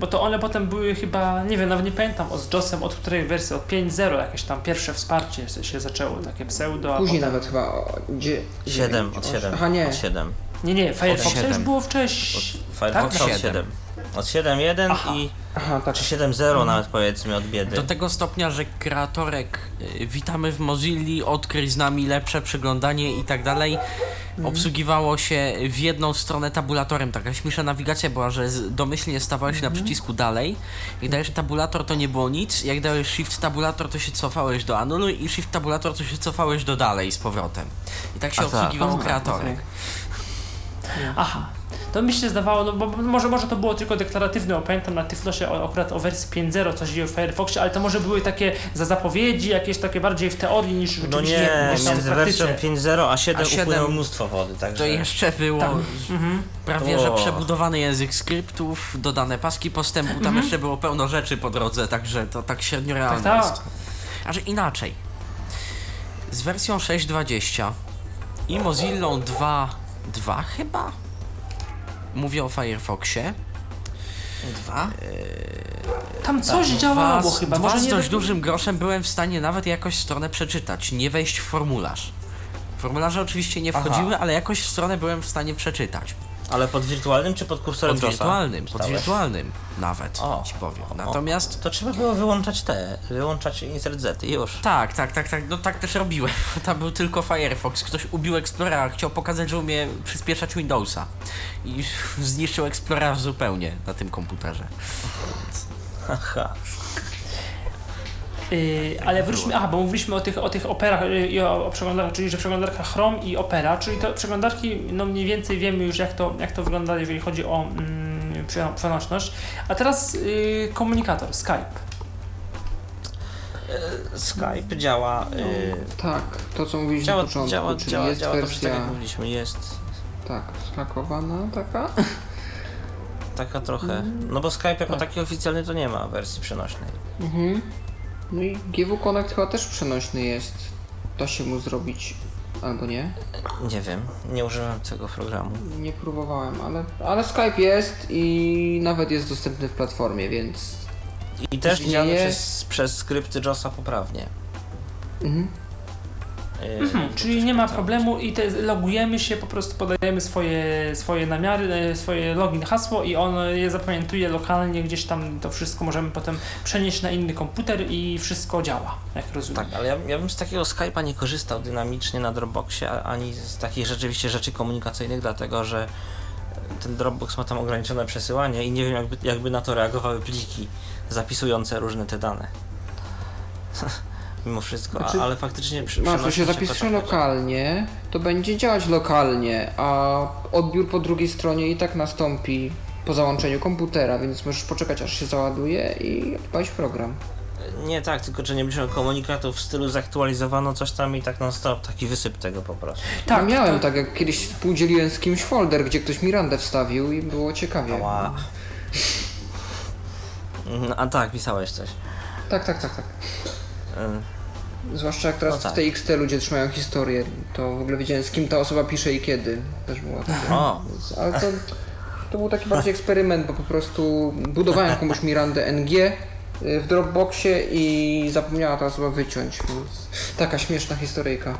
Bo to one potem były chyba, nie wiem, nawet nie pamiętam od JOSem, od której wersji, od 5.0 jakieś tam pierwsze wsparcie się- się zaczęło, takie pseudo. a Później potem... nawet chyba o, gdzie, 7, dziewięć, od osiem. 7. Aha, nie. Od 7. Nie, nie, Firefox już było wcześniej. Firefox Tak? od 7. Od 7.1 Aha. i Aha, tak. czy 7.0 nawet powiedzmy od biedy. Do tego stopnia, że kreatorek y, witamy w Mozilli, odkryj z nami lepsze przeglądanie i tak dalej, obsługiwało się w jedną stronę tabulatorem. Taka śmieszna nawigacja była, że domyślnie stawałeś na przycisku dalej. Jak dajesz tabulator, to nie było nic. Jak dajesz shift tabulator, to się cofałeś do anuluj i shift tabulator, to się cofałeś do dalej z powrotem. I tak się A tak. obsługiwało Aha, kreatorek. Aha. To mi się zdawało, no bo może, może to było tylko deklaratywne, pamiętam na Tyflosie akurat o wersji 5.0 coś o Firefoxie, ale to może były takie za zapowiedzi, jakieś takie bardziej w teorii niż No rzeczywiście nie, gdzieś tam w między wersją 5.0 a 7 A 7 upłynęło mnóstwo wody, także... To jeszcze było Tak. Mhm. prawie, że przebudowany język skryptów, dodane paski postępu, tam jeszcze było pełno rzeczy po drodze, także to tak średnio realne Tak, tak. jest. A że inaczej. Z wersją 6.20 i Mozillą 2.2 chyba? Mówię o Firefoxie. Dwa? Tam coś działało Dwa z, chyba, dwa może z dość do- dużym groszem byłem w stanie nawet jakoś stronę przeczytać, nie wejść w formularz. Formularze oczywiście nie Aha. wchodziły, ale jakoś stronę byłem w stanie przeczytać. Ale pod wirtualnym czy pod kursorem Pod wirtualnym, pod wirtualnym nawet O. ci powiem. O. Natomiast To trzeba było wyłączać te, wyłączać insert Z i już. tak, tak, tak, tak, no tak też robiłem. Tam był tylko Firefox. Ktoś ubił Explorera, chciał pokazać, że umie przyspieszać Windowsa. I zniszczył Explorera zupełnie na tym komputerze. Aha. Yy, ale wróćmy, aha, bo mówiliśmy o tych, o tych operach yy, i o, o przeglądarkach, czyli że przeglądarka Chrome i Opera, czyli te przeglądarki, no mniej więcej wiemy już jak to, jak to wygląda, jeżeli chodzi o mm, przeno- przenośność. A teraz yy, komunikator, Skype. Skype działa, y, Tak, to co mówiliśmy działa, na początku, działa, czyli działa, jest działa to tak wersja jak mówiliśmy, jest tak, zhakowana taka. taka trochę, no bo Skype jako taki oficjalny to nie ma wersji przenośnej. Mhm. No i GW Connect chyba też przenośny jest. Da się mu zrobić, albo nie. Nie wiem, nie używam tego programu. Nie próbowałem, ale, ale Skype jest i nawet jest dostępny w platformie, więc I też widziany przez, przez skrypty JOSa poprawnie. mhm. Hmm, bo czyli nie ma problemu i te, logujemy się, po prostu podajemy swoje, swoje namiary, e, swoje login, hasło i on je zapamiętuje lokalnie gdzieś tam, to wszystko możemy potem przenieść na inny komputer i wszystko działa, jak rozumiem. Tak, ale ja, ja bym z takiego Skype'a nie korzystał dynamicznie na Dropboxie, ani z takich rzeczywiście rzeczy komunikacyjnych, dlatego że ten Dropbox ma tam ograniczone przesyłanie i nie wiem jakby, jakby na to reagowały pliki zapisujące różne te dane. Mimo wszystko, Znaczy, ale faktycznie przy, Masz, to się chodzi. lokalnie, to będzie działać lokalnie, a odbiór po drugiej stronie i tak nastąpi po załączeniu komputera, więc możesz poczekać aż się załaduje i odpalić program. Nie tak, tylko że nie będzie komunikatów w stylu zaktualizowano coś tam i tak non stop, taki wysyp tego po prostu. Tak, Tak, miałem to- tak, jak kiedyś współdzieliłem z kimś folder, gdzie ktoś Mirandę wstawił i było ciekawie. Ała. No, a tak, pisałeś coś. Tak, tak, tak, tak. Y, Zwłaszcza jak teraz No tak. w TXT ludzie trzymają historię, to w ogóle wiedziałem z kim ta osoba pisze i kiedy. Też. O, Więc- Ale to, to był taki bardziej eksperyment, bo po prostu budowałem komuś Mirandę NG y, w Dropboxie i zapomniała ta osoba wyciąć. Więc taka śmieszna historyjka.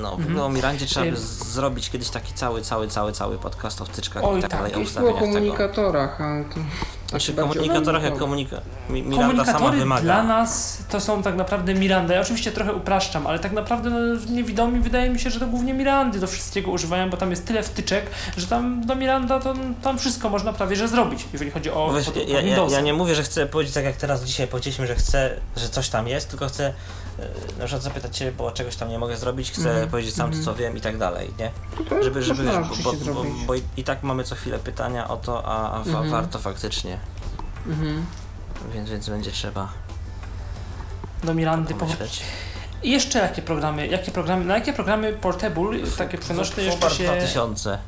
No w ogóle o Mirandzie trzeba by zrobić kiedyś taki cały, cały, cały, cały podcast o wtyczkach Oj, i tak tak, dalej, o Kiedyś było o ustawieniach tego. komunikatorach, ale to... Znaczy komunikatorach jak komunika... Mi- Miranda sama wymaga. dla nas to są tak naprawdę Mirandy. Ja oczywiście trochę upraszczam, ale tak naprawdę no, niewidomi wydaje mi się, że to głównie Mirandy do wszystkiego używają, bo tam jest tyle wtyczek, że tam do Miranda to tam wszystko można prawie że zrobić, jeżeli chodzi o, wiesz, o, o ja, ja, ja nie mówię, że chcę powiedzieć tak jak teraz dzisiaj powiedzieliśmy, że chcę, że coś tam jest, tylko chcę na przykład zapytać Cię, bo czegoś tam nie mogę zrobić, chcę Mhm, powiedzieć sam to co wiem i tak dalej, nie? To Żeby, żeby, wiesz, bo, bo, bo, bo i, tak mamy co chwilę pytania o to, a, a wa- Mhm. warto faktycznie, Mhm. więc, więc będzie trzeba Do Mirandy. Po... pomyśleć. I jeszcze jakie programy, jakie programy, na jakie programy portable, takie przenośne jeszcze Fubar się... 2000.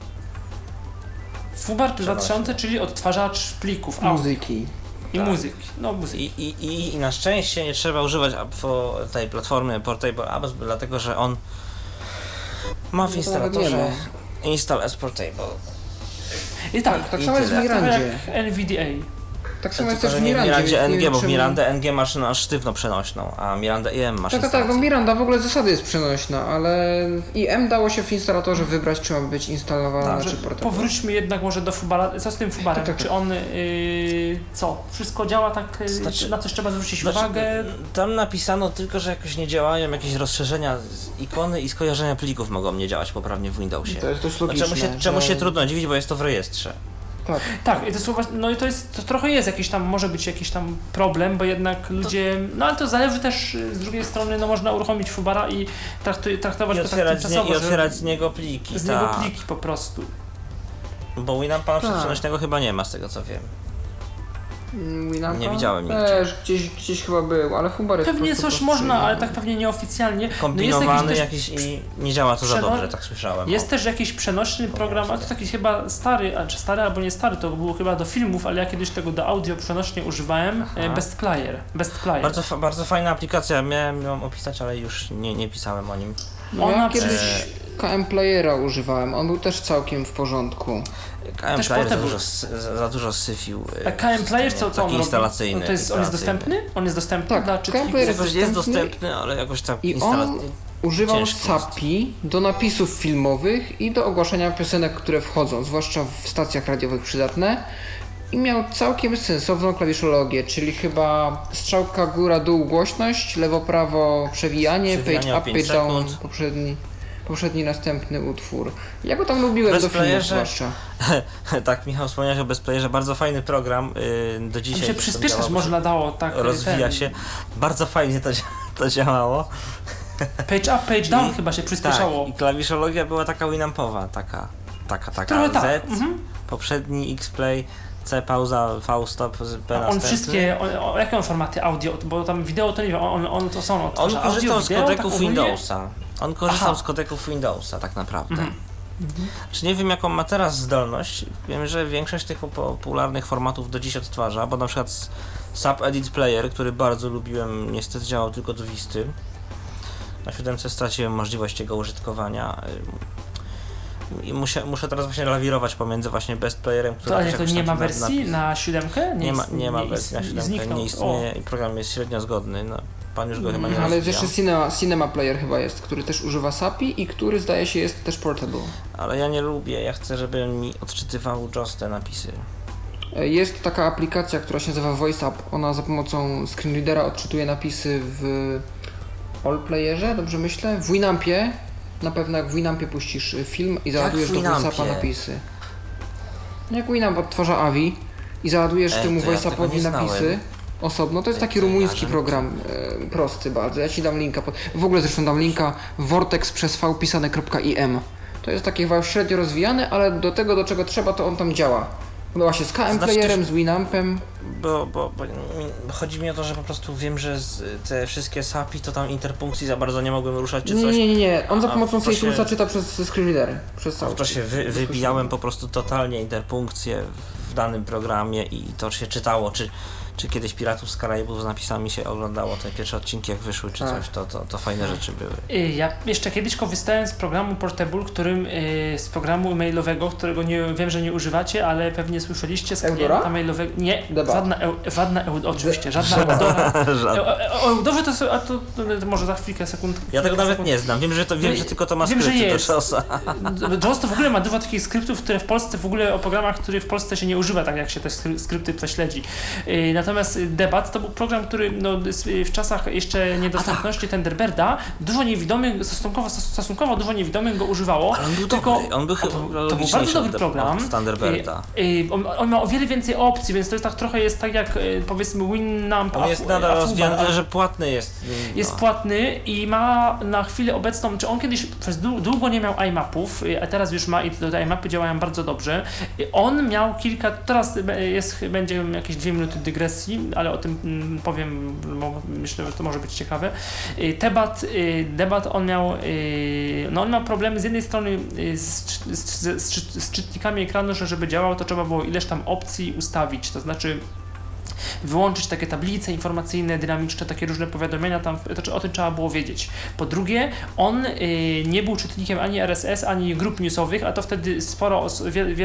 Fubar 2000, Przenośny. czyli odtwarzacz plików Muzyki. I tak. muzyki. No muzyki. I, i, i, na szczęście nie trzeba używać tej platformy Portable Apps, dlatego że on ma w No instalatorze install as Portable. I tak, Tak samo jest w Mirandzie. jak NVDA. Tak samo jest też że w nie w Mirandzie. Mirandzie NG, bo w Mirandę NG masz na sztywno przenośną, a Miranda IM masz Tak, tak, tak, no instalację. Miranda w ogóle z zasady jest przenośna, ale w IM dało się w instalatorze wybrać, czy ma być instalowana, Dobrze, czy portable. powróćmy jednak może do Fubara. Co z tym Fubarem? Tak, tak, tak. Czy on, yy, co, wszystko działa tak, yy, Znaczy- na coś trzeba zwrócić Znaczy, uwagę? Tam napisano tylko, że jakoś nie działają jakieś rozszerzenia z ikony i skojarzenia plików mogą nie działać poprawnie w Windowsie. To jest dość A logiczne. czemu się, czemu że- się trudno dziwić, bo jest to w rejestrze. Tak. Tak, i to słowa, no i to jest, to trochę jest jakiś tam, może być jakiś tam problem, bo jednak ludzie, no ale to zależy też yy, z drugiej strony, no można uruchomić Fubara i traktuj, traktować I go tak otwierać, z, nie, I że otwierać z niego pliki, z niego tak. pliki po prostu. Bo Winampa Tak. przenośnego chyba nie ma, z tego co wiem. Winampa? Nie widziałem. Też, gdzieś, gdzieś chyba był, ale Fubar jest Pewnie coś można, ale tak pewnie nieoficjalnie. Kombinowany też- jakiś i nie działa to za dobrze, tak słyszałem. Jest O. też jakiś przenośny program, a to taki chyba stary, a czy stary albo nie stary, to było chyba do filmów, ale ja kiedyś tego do audio przenośnie używałem. Aha. e, Best Player. Best Player. Bardzo, bardzo fajna aplikacja, miałem ją opisać, ale już nie, nie pisałem o nim. No Ona ja kiedyś e, KM Playera używałem, on był też całkiem w porządku. KM Też Player za dużo, za, za dużo syfił. e, A KM Player co, co on instalacyjny. No to jest, on jest dostępny? On jest dostępny Tak, dla KM? Player jest dostępny dostępny, ale jakoś tak I on używał jest. SAPI do napisów filmowych i do ogłaszania piosenek, które wchodzą, zwłaszcza w stacjach radiowych przydatne. I miał całkiem sensowną klawiszologię, czyli chyba strzałka góra-dół głośność, lewo-prawo przewijanie, Przewijanie page up, page down, poprzedni, poprzedni następny utwór. Ja go tam lubiłem Bez do playerze- zwłaszcza. tak, Michał wspomniałeś o Bestplayerze, bardzo fajny program, yy, do On dzisiaj. się zresztą przyspieszać można dało, tak. Rozwija ten, się, bardzo fajnie to, to działało. Page up, page down I- chyba się przyspieszało. Tak, i klawiszologia była taka Winampowa, taka, taka, taka. Trochę Z, tak. Mhm. poprzedni X-Play, C pauza, V stop, z P A on następny. wszystkie, o, o, jakie on formaty audio, bo tam wideo to nie wiem, on, on to są On korzystał z kodeków tak? Windowsa. On korzystał Aha. z kodeków Windowsa tak naprawdę. Mhm. Czy nie wiem jaką ma teraz zdolność. Wiem, że większość tych popularnych formatów do dziś odtwarza, bo na przykład s- Sub Edit Player, który bardzo lubiłem, niestety działał tylko do Wisty. Na siódemce straciłem możliwość jego użytkowania. I muszę, muszę teraz właśnie lawirować pomiędzy właśnie Best Playerem, który To, ale to nie ma wersji napis- na siódemkę? Nie ma, ist- nie ma wersji na siódemkę, nie istnieje i program jest średnio zgodny. No, pan już go chyba nie Ale jest rozwijał. jeszcze Cinema, Cinema Player chyba jest, który też używa SAPI i który zdaje się jest też portable. Ale ja nie lubię, ja chcę, żeby mi odczytywał JOS te napisy. E, Jest taka aplikacja, która się nazywa VoiceUp. Ona za pomocą screenreadera odczytuje napisy w Allplayerze, dobrze myślę? W Winampie na pewno jak w Winampie puścisz film i załadujesz do? WhatsAppa napisy. Jak Winamp odtwarza AVI i załadujesz Ej, temu ja nie napisy znałem. Osobno, to jest taki rumuński program, e, prosty bardzo. Ja ci dam linka. W ogóle zresztą dam linka vortex przez v pisane.im. To jest takie chyba średnio rozwijane, ale do tego, do czego trzeba, to on tam działa. Była się z KM Znaczy Playerem, też- z Winampem. Bo, bo, bo chodzi mi o to, że po prostu wiem, że te wszystkie SAPI to tam interpunkcji za bardzo nie mogłem ruszać czy coś. nie, nie, nie. On za pomocą Safetusa czyta przez screenreadery. Przez cały w czasie wy, wybijałem po prostu totalnie interpunkcję w danym programie i to się czytało, czy, czy kiedyś Piratów z Karaibów z napisami się oglądało, te pierwsze odcinki jak wyszły, czy Tak. coś, to, to, to fajne rzeczy były. Y, Ja jeszcze kiedyś korzystałem z programu Portable, którym, y, z programu mailowego, którego nie, wiem, że nie używacie, ale pewnie słyszeliście z Eudora? klienta mailowego. Nie, żadna, eu, żadna eu, oczywiście, żadna Eudora. E- e- O Eudorze to, są- a to, to może za chwilkę, sekund. Ja tego nawet sekund. nie znam, wiem, że to, wiem, że tylko to ma wiem, że skrypty do jest. czosa. JAWS to w ogóle ma dużo takich skryptów, które w Polsce w ogóle o programach, których w Polsce się nie używa, tak jak się te skry- skrypty prześledzi. Yy, Natomiast y, Debat to był program, który no, y, w czasach jeszcze niedostępności Thunderbirda dużo niewidomych, stosunkowo, stos- stosunkowo dużo niewidomych go używało. Ale on był Tylko- dobry, on był to chyba to był bardzo dobry od- program. Od. Yy, on, on ma o wiele więcej opcji, więc to jest tak trochę jest tak jak powiedzmy Winamp, On jest nadal ale- tyle, że płatny jest. jest no. płatny i ma na chwilę obecną, czy on kiedyś przez dłu- długo nie miał iMapów, y, a teraz już ma i te iMapy działają bardzo dobrze. Y, On miał kilka, teraz y, jest, będzie jakieś dwie minuty dygresji, ale o tym mm, powiem, bo myślę, że to może być ciekawe. Y, Debat, y, debat on miał, y, no on miał problemy z jednej strony z, z, z, z czytnikami ekranu, że żeby działał, to trzeba było ileś tam opcji ustawić, to znaczy wyłączyć takie tablice informacyjne, dynamiczne, takie różne powiadomienia, tam, to, czy- o tym trzeba było wiedzieć. Po drugie, on y, nie był czytnikiem ani RSS, ani grup newsowych, a to wtedy sporo,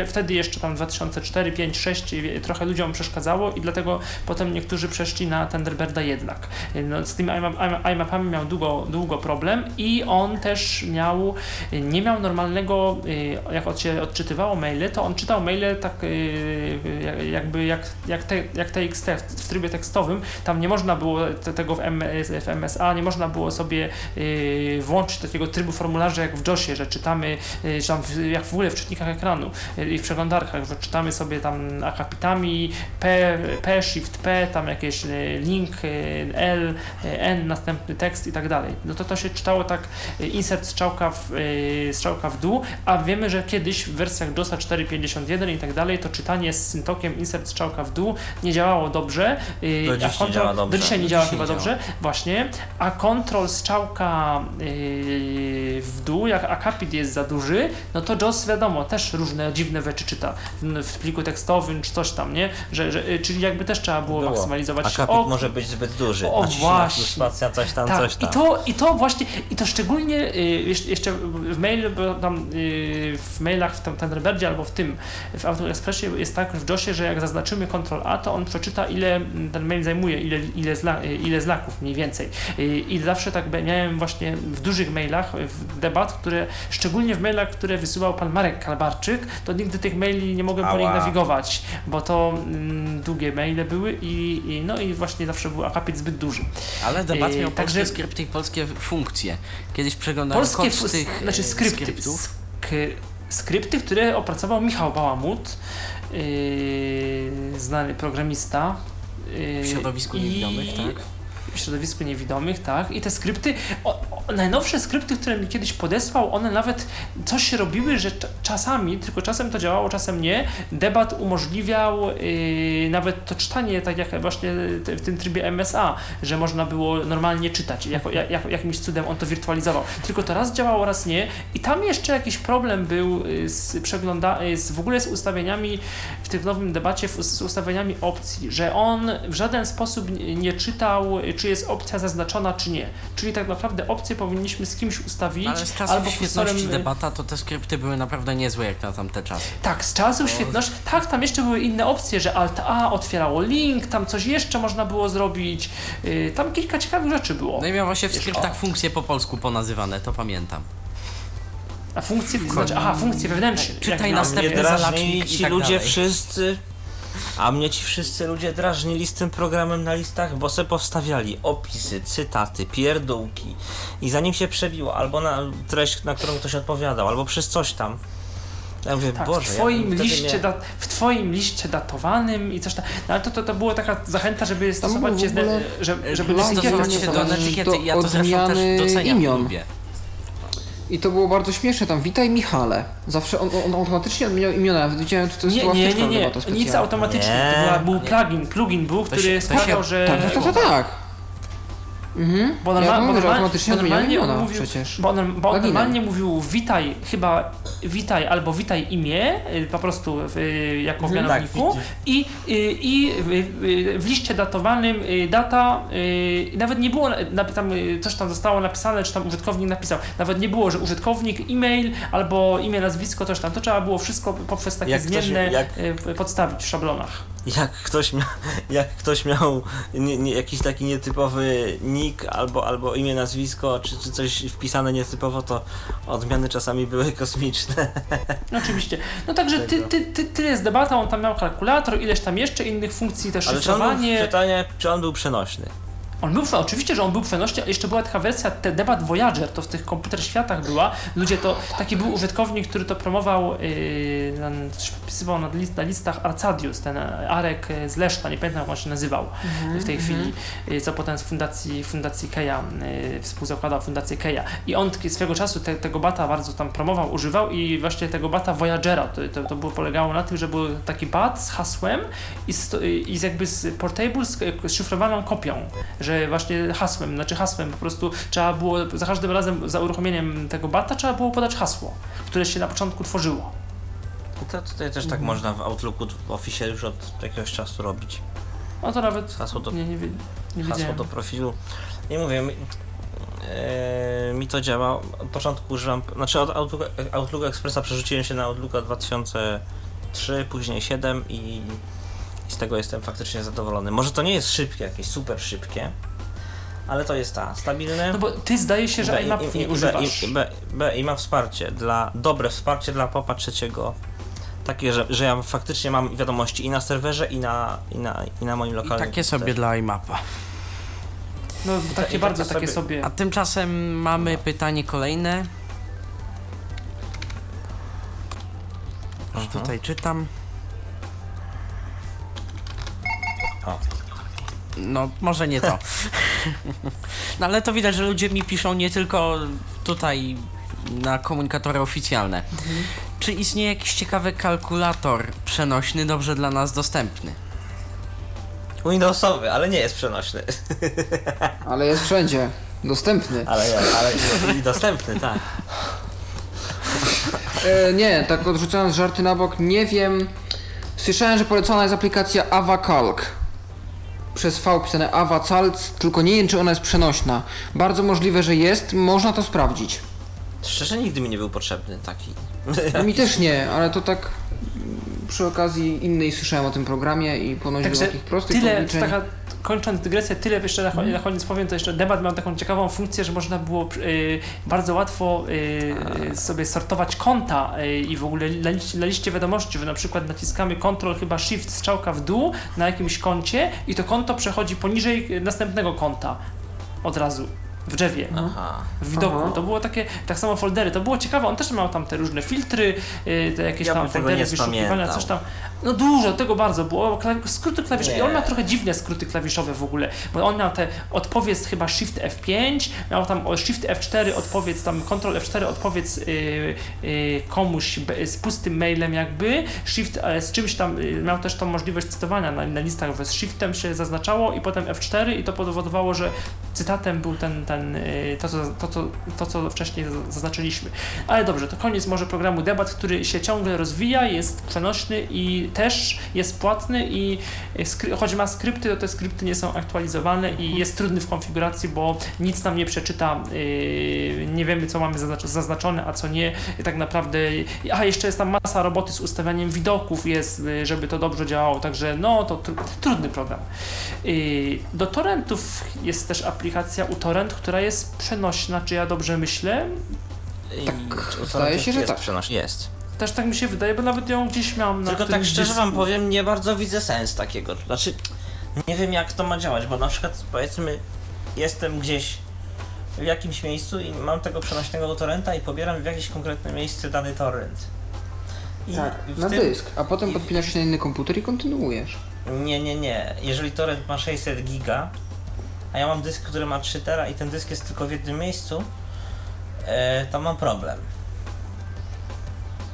wtedy jeszcze tam 2004, 5, 6 wie, trochę ludziom przeszkadzało i dlatego potem niektórzy przeszli na Thunderbirda jednak. Y, No, z tymi iMap, iMap- iMapami miał długo, długo problem i on też miał, y, nie miał normalnego, jak od się odczytywało maile, to on czytał maile tak jak- jakby jak, jak, te, jak W, trybie tekstowym, tam nie można było te, tego w, MS, w MSA, nie można było sobie y, włączyć takiego trybu formularza jak w JOSie, że czytamy, y, tam w, jak w ogóle w czytnikach ekranu y, i w przeglądarkach, że czytamy sobie tam akapitami P, P, Shift P, tam jakieś link L, N, następny tekst i tak dalej. No to to się czytało tak insert strzałka w, strzałka w dół, a wiemy, że kiedyś w wersjach DOSa 4.51 i tak dalej to czytanie z syntokiem insert strzałka w dół nie działało dobrze. y, Do dziś a nie kontrol- działa dobrze. Do dzisiaj nie Do działa nie chyba działa. dobrze, właśnie, a kontrol strzałka yy, w dół, jak akapit jest za duży, no to JOS wiadomo, też różne dziwne rzeczy czyta w, w pliku tekstowym czy coś tam, nie? Że, że, y, czyli jakby też trzeba było, Było. maksymalizować. Akapit O, może być zbyt duży. o, właśnie. spacja, coś tam, tak, coś tam. I to, I to właśnie, i to szczególnie y, jeszcze- w mailu, tam y, w mailach w Thunderbirdzie albo w tym, w AutoExpressie jest tak w JOSie, że jak zaznaczymy Ctrl A, to on przeczyta ile mm, ten mail zajmuje, ile, ile, zla, y, ile znaków mniej więcej. Y, I zawsze tak miałem właśnie w dużych mailach, w debat, które, szczególnie w mailach, które wysyłał pan Marek Kalbarczyk, to nigdy tych maili nie mogłem po nich Ała. nawigować, bo to mm, długie maile były i, i no i właśnie zawsze był akapit zbyt duży. Ale debat Yy, miał także- polskie skrypty i polskie funkcje. Kiedyś przeglądałem Polskie kod tych znaczy e, skrypty, skryptów. sk- skrypty, które opracował Michał Bałamut, znany programista. yy, W środowisku niewidomych, tak? Środowisku niewidomych, tak. I te skrypty, o, o, najnowsze skrypty, które mi kiedyś podesłał, one nawet coś się robiły, że cza- czasami, tylko czasem to działało, czasem nie, debat umożliwiał yy, nawet to czytanie, tak jak właśnie w tym trybie MSA, że można było normalnie czytać. Jak, jak, jakimś cudem on to wirtualizował. Tylko to raz działało, raz nie. I tam jeszcze jakiś problem był y, z przegląda, y, z, w ogóle z ustawieniami w tym nowym debacie, z ustawieniami opcji, że on w żaden sposób nie czytał, y, czy jest opcja zaznaczona, czy nie. Czyli tak naprawdę opcję powinniśmy z kimś ustawić, Ale z czasów albo świetności kursorem, y, debata to te skrypty były naprawdę niezłe jak na tamte czasy. tak, z czasu świetności. Tak, tam jeszcze były inne opcje, że Alt A otwierało link, tam coś jeszcze można było zrobić. Yy, tam kilka ciekawych rzeczy było. No i miał właśnie w skryptach o. funkcje po polsku ponazywane, to pamiętam. A funkcje, to znaczy, aha, funkcje wewnętrzne. Czytaj Mnie zalacznik i ci tak ludzie dalej. wszyscy, A mnie ci wszyscy ludzie drażnili z tym programem na listach, bo se powstawiali opisy, cytaty, pierdółki i zanim się przebiło, albo na treść, na którą ktoś odpowiadał, albo przez coś tam. Ja mówię, Tak, Boże, w, ja twoim wtedy liście nie- da, w twoim liście datowanym i coś tam. No ale to, to, to była taka zachęta, żeby stosować się, żeby, żeby Stosować się do etykiety. Ja to zresztą też odmiany doceniam imion. klubie. I to było bardzo śmieszne, tam witaj Michale. Zawsze on, on automatycznie odmieniał imiona, nawet widziałem, to jest Nie, była nie, nie, nie, nic automatycznie. Nie, to była, był nie. plugin, plugin był, który się- to sprawiał, się- że... Tak, tak, tak, tak. Mhm. Bo, ja bo, mówię, że normal- automatycznie bo normalnie mówił, przecież. bo, bo normalnie mówił witaj, chyba witaj albo witaj imię, y, po prostu w, y, jako w Mhm. mianowniku Tak, i, y, i w, w liście datowanym data, nawet nie było, tam coś tam zostało napisane, czy tam użytkownik napisał, nawet nie było, że użytkownik, e-mail albo imię, nazwisko, coś tam, to trzeba było wszystko poprzez takie Jak ktoś- zmienne jak- podstawić w szablonach. Jak ktoś, mia, jak ktoś miał nie, nie, jakiś taki nietypowy nick albo, albo imię, nazwisko, czy, czy coś wpisane nietypowo, to odmiany czasami były kosmiczne. Oczywiście. No także ty, ty, ty, tyle jest debata, on tam miał kalkulator, ileś tam jeszcze innych funkcji, też Ale czy on, był, pytanie, czy on był przenośny? On był, oczywiście, że on był przenośny, a jeszcze była taka wersja, te debat Voyager, to w tych komputer światach była. Ludzie to, taki był użytkownik, który to promował, yy, coś podpisywał na, list, na listach Arcadius, ten Arek z Leszna, nie pamiętam jak on się nazywał w tej chwili, yy, co potem z fundacji, fundacji Keja, yy, współzakładał fundację Keja. I on swego czasu te, tego bata bardzo tam promował, używał i właśnie tego bata Voyagera, to, to, to było, polegało na tym, że był taki bat z hasłem i z, i jakby z portable z, z szyfrowaną kopią, że właśnie hasłem, znaczy hasłem po prostu trzeba było, za każdym razem za uruchomieniem tego bata trzeba było podać hasło, które się na początku tworzyło. To tutaj też tak można w Outlooku, w Office już od jakiegoś czasu robić. No to nawet Hasło do, nie, nie, nie hasło do profilu. Nie mówię, mi, e, mi to działa. Od początku używam, znaczy od Outlook, Outlook Expressa przerzuciłem się na Outlooka 2003, później 7 i, tego jestem faktycznie zadowolony. Może to nie jest szybkie, jakieś super szybkie, ale to jest ta, stabilne. No bo ty zdaje się, że B, iMapów i- nie i- używasz. B, i, B, B, i ma wsparcie dla, dobre wsparcie dla popa trzeciego. Takie, że, że ja faktycznie mam wiadomości i na serwerze, i na, i na, i na moim I lokalnym. takie sobie dla iMapa. No takie i bardzo takie takie sobie- sobie. A tymczasem mamy pytanie kolejne. Już Mhm. tutaj czytam. O. No, może nie to. no ale to widać, że ludzie mi piszą nie tylko tutaj na komunikatory oficjalne. Czy istnieje jakiś ciekawy kalkulator przenośny, dobrze dla nas dostępny? Windowsowy, ale nie jest przenośny. Ale jest wszędzie. Dostępny. Ale, ale i dostępny, tak. E, nie, tak odrzucając żarty na bok, nie wiem. Słyszałem, że polecona jest aplikacja AvaCalc. Przez V pisane AvaCalc, tylko nie wiem, czy ona jest przenośna. Bardzo możliwe, że jest, można to sprawdzić. Szczerze nigdy mi nie był potrzebny taki. Mi też nie, ale to tak mm, przy okazji innej słyszałem o tym programie i ponoć takich prostych tyle, obliczeń. taka, kończąc dygresję, tyle jeszcze na, na koniec powiem, to jeszcze debat miał taką ciekawą funkcję, że można było y, bardzo łatwo y, sobie sortować konta y, i w ogóle na liście, na liście wiadomości, że na przykład naciskamy Ctrl chyba Shift strzałka w dół na jakimś koncie i to konto przechodzi poniżej następnego konta od razu w drzewie. Aha. w widoku. Aha. To było takie, tak samo foldery, to było ciekawe, on też miał tam te różne filtry, y, te jakieś Ja tam foldery wyszukiwania, coś tam. No dużo, tego bardzo było, Klawi- skróty klawiszowe i on miał trochę dziwne skróty klawiszowe w ogóle, bo on miał te odpowiedz chyba Shift F5, miał tam Shift F4 odpowiedz, tam Ctrl F4 odpowiedz y, y, komuś z pustym mailem jakby, Shift e, z czymś tam, y, miał też tą możliwość cytowania na, na listach, że z Shiftem się zaznaczało i potem F4 i to powodowało, że cytatem był ten, ten y, to, co, to, to, to, co wcześniej zaznaczyliśmy. Ale dobrze, to koniec może programu debat, który się ciągle rozwija, jest przenośny i też jest płatny i choć ma skrypty, to te skrypty nie są aktualizowane i jest trudny w konfiguracji, bo nic nam nie przeczyta, yy, nie wiemy co mamy zaznacz- zaznaczone, a co nie. Tak naprawdę, a jeszcze jest tam masa roboty z ustawianiem widoków jest, yy, żeby to dobrze działało, także no to tr- trudny program. Do torrentów jest też aplikacja uTorrent, która jest przenośna, czy ja dobrze myślę? I Tak, zdaje się, że jest tak. Przenośny? Jest. Też tak mi się wydaje, bo nawet ją gdzieś miałam na Tylko tak szczerze dysku. wam powiem, nie bardzo widzę sens takiego. Znaczy, nie wiem jak to ma działać, bo na przykład powiedzmy, jestem gdzieś w jakimś miejscu i mam tego przenośnego torrenta i pobieram w jakieś konkretne miejsce dany torrent. I Tak, na tym- dysk, a potem i- podpinasz się na inny komputer i kontynuujesz. Nie, nie, nie. Jeżeli torrent ma 600 giga, a ja mam dysk, który ma 3 tera i ten dysk jest tylko w jednym miejscu, e, to mam problem.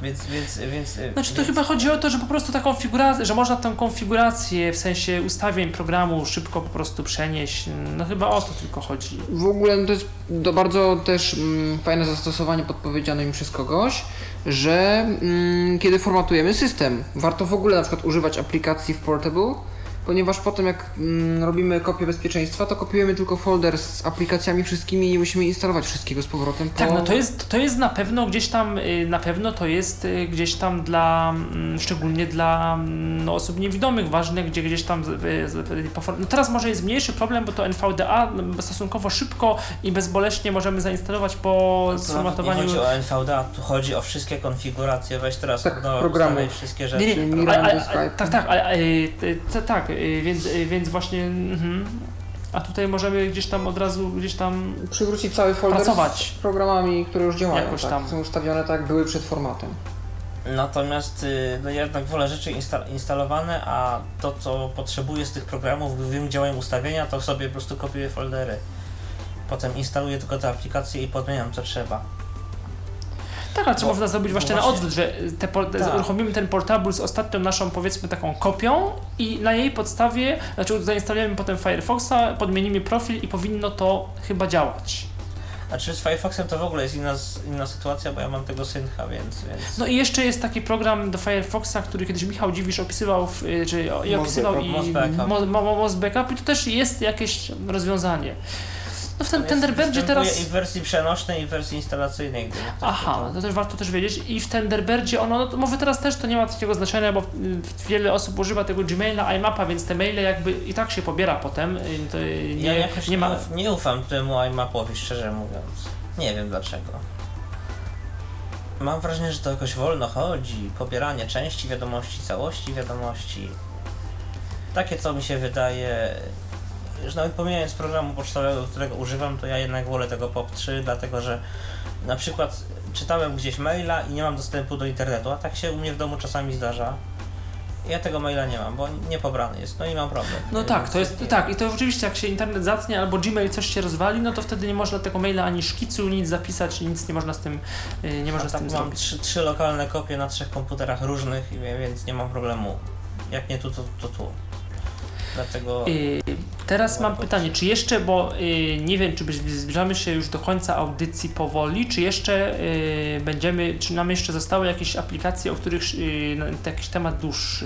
Więc, więc, więc... e, Znaczy to więc... chyba chodzi o to, że po prostu ta konfiguracja, że można tę konfigurację w sensie ustawień programu szybko po prostu przenieść. No chyba o to tylko chodzi. W ogóle no to jest to bardzo też mm, fajne zastosowanie podpowiedziane mi przez kogoś, że mm, kiedy formatujemy system, warto w ogóle na przykład używać aplikacji w Portable, ponieważ potem jak mm, robimy kopię bezpieczeństwa, to kopiujemy tylko folder z aplikacjami wszystkimi i nie musimy instalować wszystkiego z powrotem. Tak, po- no to jest, to jest na pewno gdzieś tam, y, na pewno to jest y, gdzieś tam dla, mm, szczególnie dla no, osób niewidomych ważne, gdzie gdzieś tam, y, no teraz może jest mniejszy problem, bo to NVDA no, stosunkowo szybko i bezboleśnie możemy zainstalować po nawet sformatowaniu. Nie chodzi o NVDA, tu chodzi o wszystkie konfiguracje. Weź teraz Tak, programów. ustawiaj wszystkie rzeczy. Nie, nie, ale, Miranda, ale, Skype. tak, tak, ale, tak, więc, y, więc właśnie, mhm. a tutaj możemy gdzieś tam od razu, gdzieś tam Przywrócić cały folder pracować. z programami, które już działają, Jakoś tak? tam. są ustawione tak, były przed formatem. Natomiast y, no, ja jednak wolę rzeczy insta- instalowane, a to co potrzebuję z tych programów, gdy wiem gdzie mają ustawienia, to sobie po prostu kopiuję foldery. Potem instaluję tylko te aplikacje i podmieniam co trzeba. Tak, ale co Bo- można zrobić bo właśnie na właśnie- odwrót, że te, por- Tak. uruchomimy ten portable z ostatnią naszą powiedzmy taką kopią i na jej podstawie, znaczy zainstalujemy potem Firefoxa, podmienimy profil i powinno to chyba działać. Znaczy z Firefoxem to w ogóle jest inna, inna sytuacja, bo ja mam tego syncha, więc... więc... No i jeszcze jest taki program do Firefoxa, który kiedyś Michał Dziwisz opisywał, w, y, czy i opisywał Backup, i Moz Backup. Mo- Mo- Mo- Backup i to też jest jakieś rozwiązanie. No w Thunderbirdzie występuje teraz... i w wersji przenośnej, i w wersji instalacyjnej. ktoś Aha, pytał. to też warto też wiedzieć. I w Thunderbirdzie ono, no to może teraz też to nie ma takiego znaczenia, bo y, wiele osób używa tego Gmaila, iMapa, więc te maile jakby i tak się pobiera potem. y, y, Ja nie, jakoś nie ma. nie ufam temu iMapowi, szczerze mówiąc. Nie wiem dlaczego. Mam wrażenie, że to jakoś wolno chodzi. Pobieranie części wiadomości, całości wiadomości. Takie co mi się wydaje. Już nawet pomijając programu pocztowego, którego używam, to ja jednak wolę tego POP3, dlatego że na przykład czytałem gdzieś maila i nie mam dostępu do internetu, a tak się u mnie w domu czasami zdarza. Ja tego maila nie mam, bo nie pobrany jest, no i mam problem. No tak, to jest tak i to oczywiście jak się internet zatnie albo Gmail coś się rozwali, no to wtedy nie można tego maila ani szkicu, nic zapisać, nic nie można z tym, y, nie można A z tak tym mam zrobić. trzy, trzy lokalne kopie na trzech komputerach różnych, więc nie mam problemu. Jak nie tu, to, to tu. Dlatego Y, Teraz mam pytanie, czy jeszcze, bo y, nie wiem, czy zbliżamy się już do końca audycji powoli, czy jeszcze y, będziemy, czy nam jeszcze zostały jakieś aplikacje, o których y, no, jakiś temat dłuższy?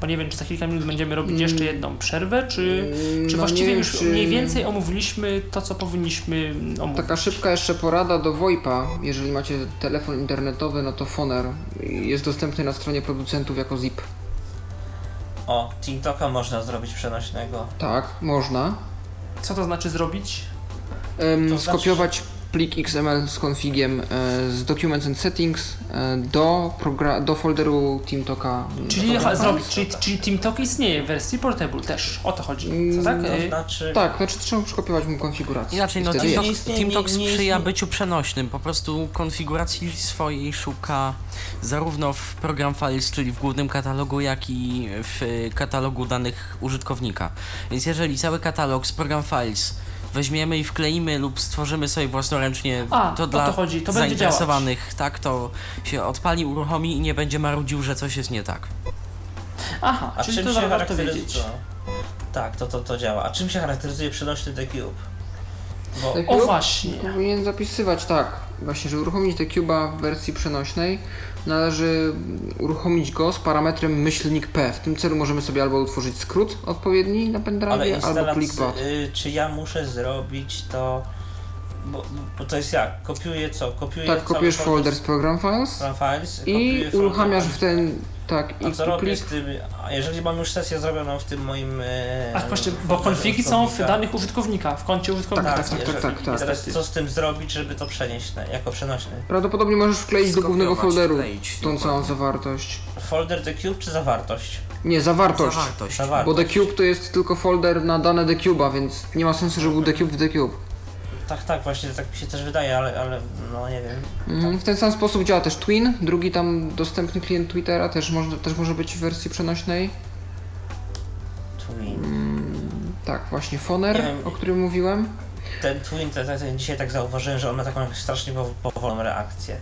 Bo nie wiem, czy za kilka minut będziemy robić jeszcze jedną przerwę, czy, Mm, czy no właściwie wiem, już czy- mniej więcej omówiliśmy to, co powinniśmy omówić. Taka szybka jeszcze porada do VoIPa. Jeżeli macie telefon internetowy, no to Foner jest dostępny na stronie producentów jako zip. O, TikToka można zrobić przenośnego. Tak, można. Co to znaczy zrobić? Em, To znaczy- skopiować plik XML z configiem e, z Documents and Settings e, do, do folderu TeamTalka. Czyli ha, czyli, czyli TeamTalk istnieje w wersji portable też, o to chodzi, co, tak? To Y, znaczy, Tak, znaczy trzeba przekopiować mu konfigurację. Inaczej, no TeamTalk, TeamTalk sprzyja byciu przenośnym. Po prostu konfiguracji swojej szuka zarówno w program files, czyli w głównym katalogu, jak i w katalogu danych użytkownika. Więc jeżeli cały katalog z program files weźmiemy i wkleimy lub stworzymy sobie własnoręcznie, A, to to dla chodzi, to będzie zainteresowanych, tak, to się odpali, uruchomi i nie będzie marudził, że coś jest nie tak. Aha, a czyli czym to się warto charakteryzuje? wiedzieć. Tak, to, to, to działa. A czym się charakteryzuje przenośny The Cube? Bo The O właśnie. Powinien zapisywać tak. Właśnie, żeby uruchomić Cube'a w wersji przenośnej, należy uruchomić go z parametrem myślnik P. W tym celu możemy sobie albo utworzyć skrót odpowiedni na pendrive, albo clickbot. y, czy ja muszę zrobić to Bo, bo to jest jak? Kopiuję co? Kopiuję Tak, kopiujesz folder z program files Program Files, i uruchamiasz w ten, tak, A i co robię z tym, a jeżeli mam już sesję zrobioną w tym moim... E, A właśnie, bo konfigi są w danych użytkownika, w koncie użytkownika. Tak, tak, jeżeli- tak, tak. I teraz co z tym zrobić, żeby to przenieść na, jako przenośny? prawdopodobnie możesz wkleić do głównego folderu wkleić, tą całą zawartość. Folder The Cube czy zawartość? Nie, zawartość. Zawartość. Bo. The Cube to jest tylko folder na dane The Cube'a, więc nie ma sensu, żeby był The Cube w The Cube. Tak, tak, właśnie tak mi się też wydaje, ale, ale no nie wiem. Mhm, W ten sam sposób działa też Twin, drugi tam dostępny klient Twittera, też może, też może być w wersji przenośnej. Twin. Tak, właśnie Foner, o którym mówiłem. Ten Twin, ten, ten, dzisiaj tak zauważyłem, że on ma taką strasznie pow- powolną reakcję.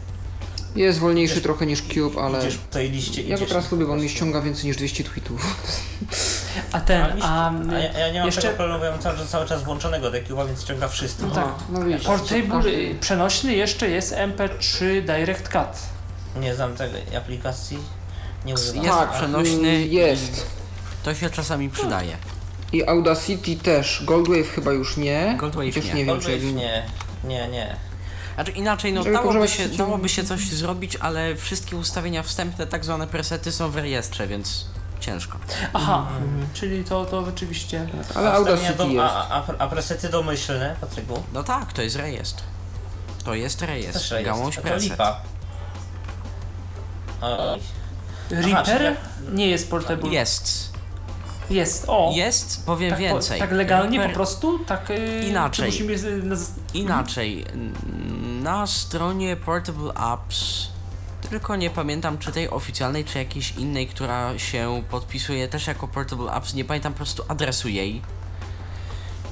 Jest wolniejszy trochę niż Cube, ale Idziesz tej liście, ja go teraz lubię, bo on mi ściąga więcej niż 200 tweetów. A ten, A, a, a ja, ja nie mam jeszcze- tego problemu, bo ja mam cały, cały czas włączonego decuba, więc ściąga wszystko. No tak. no widzisz. Portable przenośny jeszcze jest MP3 Direct Cut. Nie znam tej aplikacji, nie używam. Jest Tak, przenośny y, jest. To się czasami przydaje. I Audacity też. Goldwave chyba już nie. Goldwave Chociaż nie. nie wiem, czy Goldwave nie, nie, nie. Znaczy inaczej, no dałoby się, dałoby się coś zrobić, ale wszystkie ustawienia wstępne, tak zwane presety są w rejestrze, więc ciężko. Aha, czyli to, to rzeczywiście. Ale A ustawienia Audacity do, jest. a, a, a presety domyślne, Patryku? No tak, to jest rejestr. To jest rejestr, gałąź to preset. lipa. O, Reaper nie jest portable. Jest. Jest, o. Jest, powiem tak, po- więcej. tak legalnie po prostu? Tak y, Inaczej. Musimy, naz- Inaczej, na stronie Portable Apps, tylko nie pamiętam czy tej oficjalnej, czy jakiejś innej, która się podpisuje też jako Portable Apps, nie pamiętam po prostu adresu jej.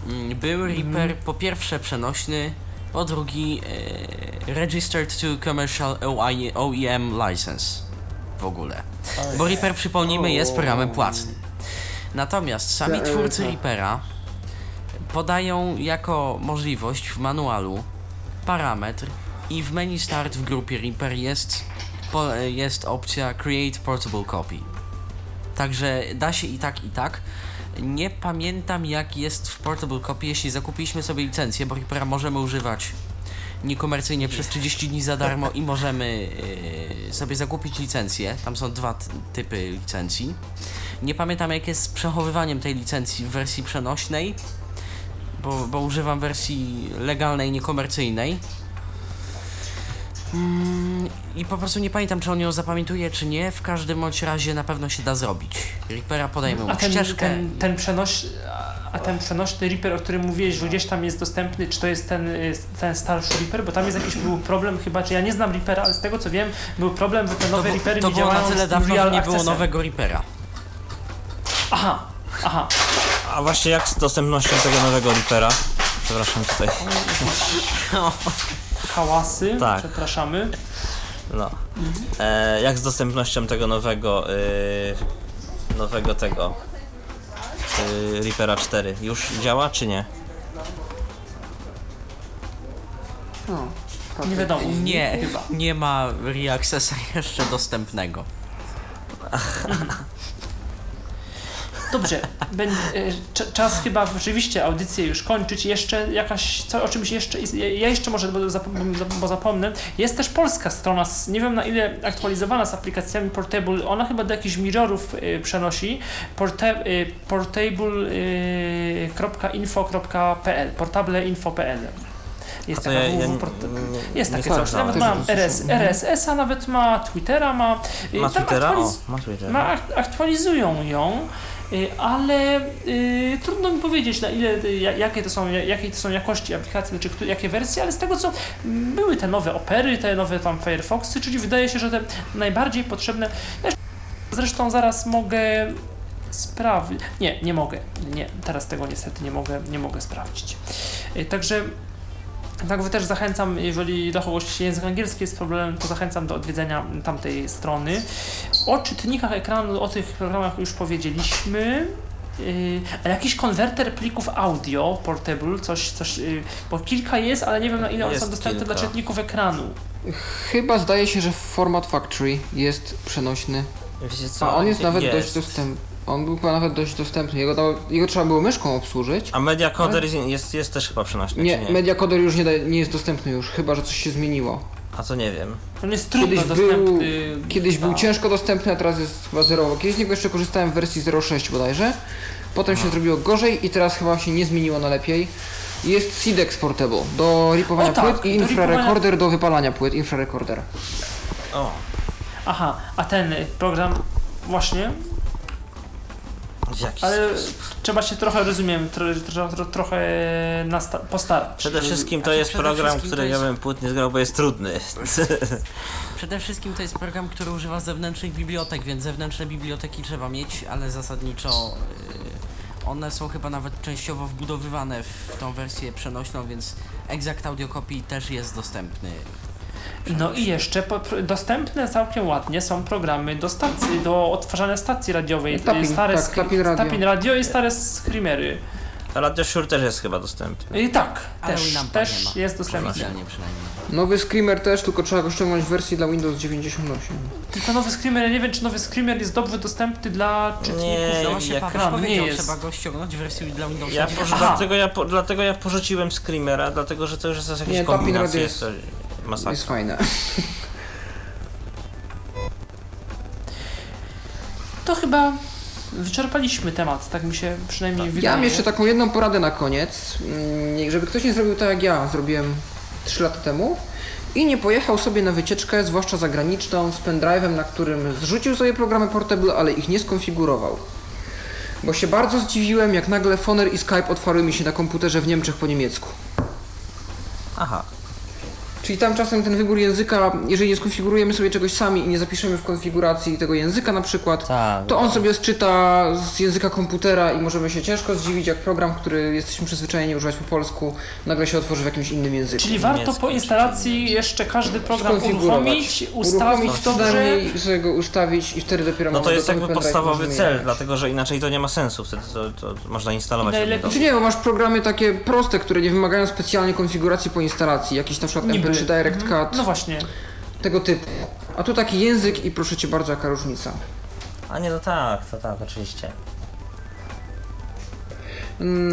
Mm, Był Reaper po pierwsze przenośny, po drugi e, Registered to Commercial OEM License w ogóle. Bo Reaper, przypomnijmy, jest programem płatnym. Natomiast sami twórcy. Reapera podają jako możliwość w manualu parametr i w menu start w grupie Reaper jest, jest opcja Create Portable Copy. Także da się i tak, i tak. Nie pamiętam jak jest w Portable Copy, jeśli zakupiliśmy sobie licencję, bo Reapera możemy używać niekomercyjnie przez 30 dni za darmo i możemy yy, sobie zakupić licencję. Tam są dwa typy licencji. Nie pamiętam jak jest z przechowywaniem tej licencji w wersji przenośnej, bo, bo używam wersji legalnej, niekomercyjnej. Mm, I po prostu nie pamiętam, czy on ją zapamiętuje, czy nie. W każdym bądź razie na pewno się da zrobić. Reapera podajemy mu A ten, ścieżkę. ten, ten przenoś, a ten przenośny Reaper, o którym mówiłeś, że gdzieś tam jest dostępny, czy to jest ten, y, ten starszy Reaper? Bo tam jest jakiś był problem chyba, czy ja nie znam Reapera, ale z tego co wiem, był problem, że te To, nowe bu- Reapery to nie było na działają tyle dawno, nie było nowego Reapera. Aha, aha. A właśnie jak z dostępnością tego nowego Reapera? Przepraszam tutaj. Hałasy, Tak. przepraszamy. No. E, jak z dostępnością tego nowego, y, nowego tego y, Reapera 4? Już działa czy nie? No, Nie wiadomo. Nie, Chyba. nie ma Reaccessa jeszcze dostępnego. Dobrze, cz- czas chyba rzeczywiście audycję już kończyć. Jeszcze jakaś, co, o czymś jeszcze, ja jeszcze może, bo, bo zapomnę, jest też polska strona, z- nie wiem na ile aktualizowana z aplikacjami Portable, ona chyba do jakichś mirrorów y, przenosi, porte, y, portable.info.pl, portableinfo.pl. Jest taka ja- ja jest takie coś, nawet ma. RS, RSS-a, nawet ma Twittera, ma... Ma Twittera? aktualiz- O, ma Twittera. ma, ak- aktualizują ją, ale y, trudno mi powiedzieć na ile, y, ja- jakie to są, ja- jakie to są jakości aplikacji, czy jakie wersje, ale z tego co były te nowe Opery, te nowe tam Firefoxy, czyli wydaje się, że te najbardziej potrzebne, zresztą zaraz mogę sprawdzić, nie, nie mogę, nie, teraz tego niestety nie mogę, nie mogę sprawdzić. Y, Także tak też zachęcam, jeżeli dla kogoś język angielski jest problemem, to zachęcam do odwiedzenia tamtej strony. O czytnikach ekranu, o tych programach już powiedzieliśmy. Yy, a jakiś konwerter plików audio portable, coś, coś, yy, bo kilka jest, ale nie wiem na ile one Jest są dostępne kilka. dla czytników ekranu. Chyba zdaje się, że Format Factory jest przenośny. Wiecie co? A on jest nawet jest. dość dostępny. On był chyba nawet dość dostępny. Jego, dało, jego trzeba było myszką obsłużyć. A Media Coder jest, jest też chyba przenośny, Nie, nie? Media Coder już nie, da, nie jest dostępny już, chyba że coś się zmieniło. A to nie wiem. On jest trudno Kiedyś dostępny. był, kiedyś był Tak. ciężko dostępny, a teraz jest chyba zerowo. Kiedyś z niego jeszcze korzystałem w wersji 0.6 bodajże. Potem się zrobiło gorzej i teraz chyba się nie zmieniło na lepiej. Jest SID Exportable do ripowania O tak, płyt i do infrarecorder do wypalania płyt, infrarecorder. O, Aha, a ten program właśnie, w jakiś ale sposób. trzeba się trochę, rozumiem, tro, tro, tro, trochę nasta- postarać. Przede wszystkim to Znaczy, jest program, który to jest- ja bym płyt nie zgrał, bo jest trudny. Przede wszystkim to jest program, który używa zewnętrznych bibliotek, więc zewnętrzne biblioteki trzeba mieć, ale zasadniczo y, one są chyba nawet częściowo wbudowywane w tą wersję przenośną, więc Exact Audio Copy też jest dostępny. No i jeszcze po, dostępne całkiem ładnie są programy do stacji, do odtwarzania stacji radiowej. Tapping, stare tak, Tapping Radio. Tapping Radio i stare screamery. Radio Shure też jest chyba dostępny. I tak, Ale też, też jest dostępny. Nowy Screamer też, tylko trzeba go ściągnąć w wersji dla Windows 98. Tylko nowy screamer, ja nie wiem czy nowy screamer jest dobrze dostępny dla czytników. Nie, No właśnie jak- Paweł nie jest. trzeba go ściągnąć w wersji dla Windowsa. Ja 10. porzu- Aha. dlatego, ja, po, dlatego ja porzuciłem Screamera, dlatego że to już jest jakieś Nie, kombinacje, jest- masakra. Jest fajne. To chyba wyczerpaliśmy temat, tak mi się przynajmniej wydaje. Ja mam jeszcze taką jedną poradę na koniec. Mm, Żeby ktoś nie zrobił tak jak ja zrobiłem 3 lata temu i nie pojechał sobie na wycieczkę, zwłaszcza zagraniczną, z pendrive'em, na którym zrzucił sobie programy portable, ale ich nie skonfigurował. Bo się bardzo zdziwiłem, jak nagle Foner i Skype otwarły mi się na komputerze w Niemczech po niemiecku. Aha. Czyli tam czasem ten wybór języka, jeżeli nie skonfigurujemy sobie czegoś sami i nie zapiszemy w konfiguracji tego języka na przykład, Tak. to on sobie sczyta z języka komputera i możemy się ciężko zdziwić, jak program, który jesteśmy przyzwyczajeni używać po polsku, nagle się otworzy w jakimś innym języku. Czyli warto po instalacji jeszcze każdy program uruchomić, Uruchomić ustawić dobrze. przynajmniej sobie go ustawić i wtedy dopiero No to jest jakby podstawowy cel, jechać. dlatego że inaczej to nie ma sensu, wtedy to, to można instalować. Najlepiej- Czy Windowsa. nie, bo masz programy takie proste, które nie wymagają specjalnej konfiguracji po instalacji, jakiś na przykład Niby. MP3 Direct Cut, No właśnie. tego typu. A tu taki język i proszę Cię bardzo, jaka różnica. A nie, no tak, to tak, oczywiście.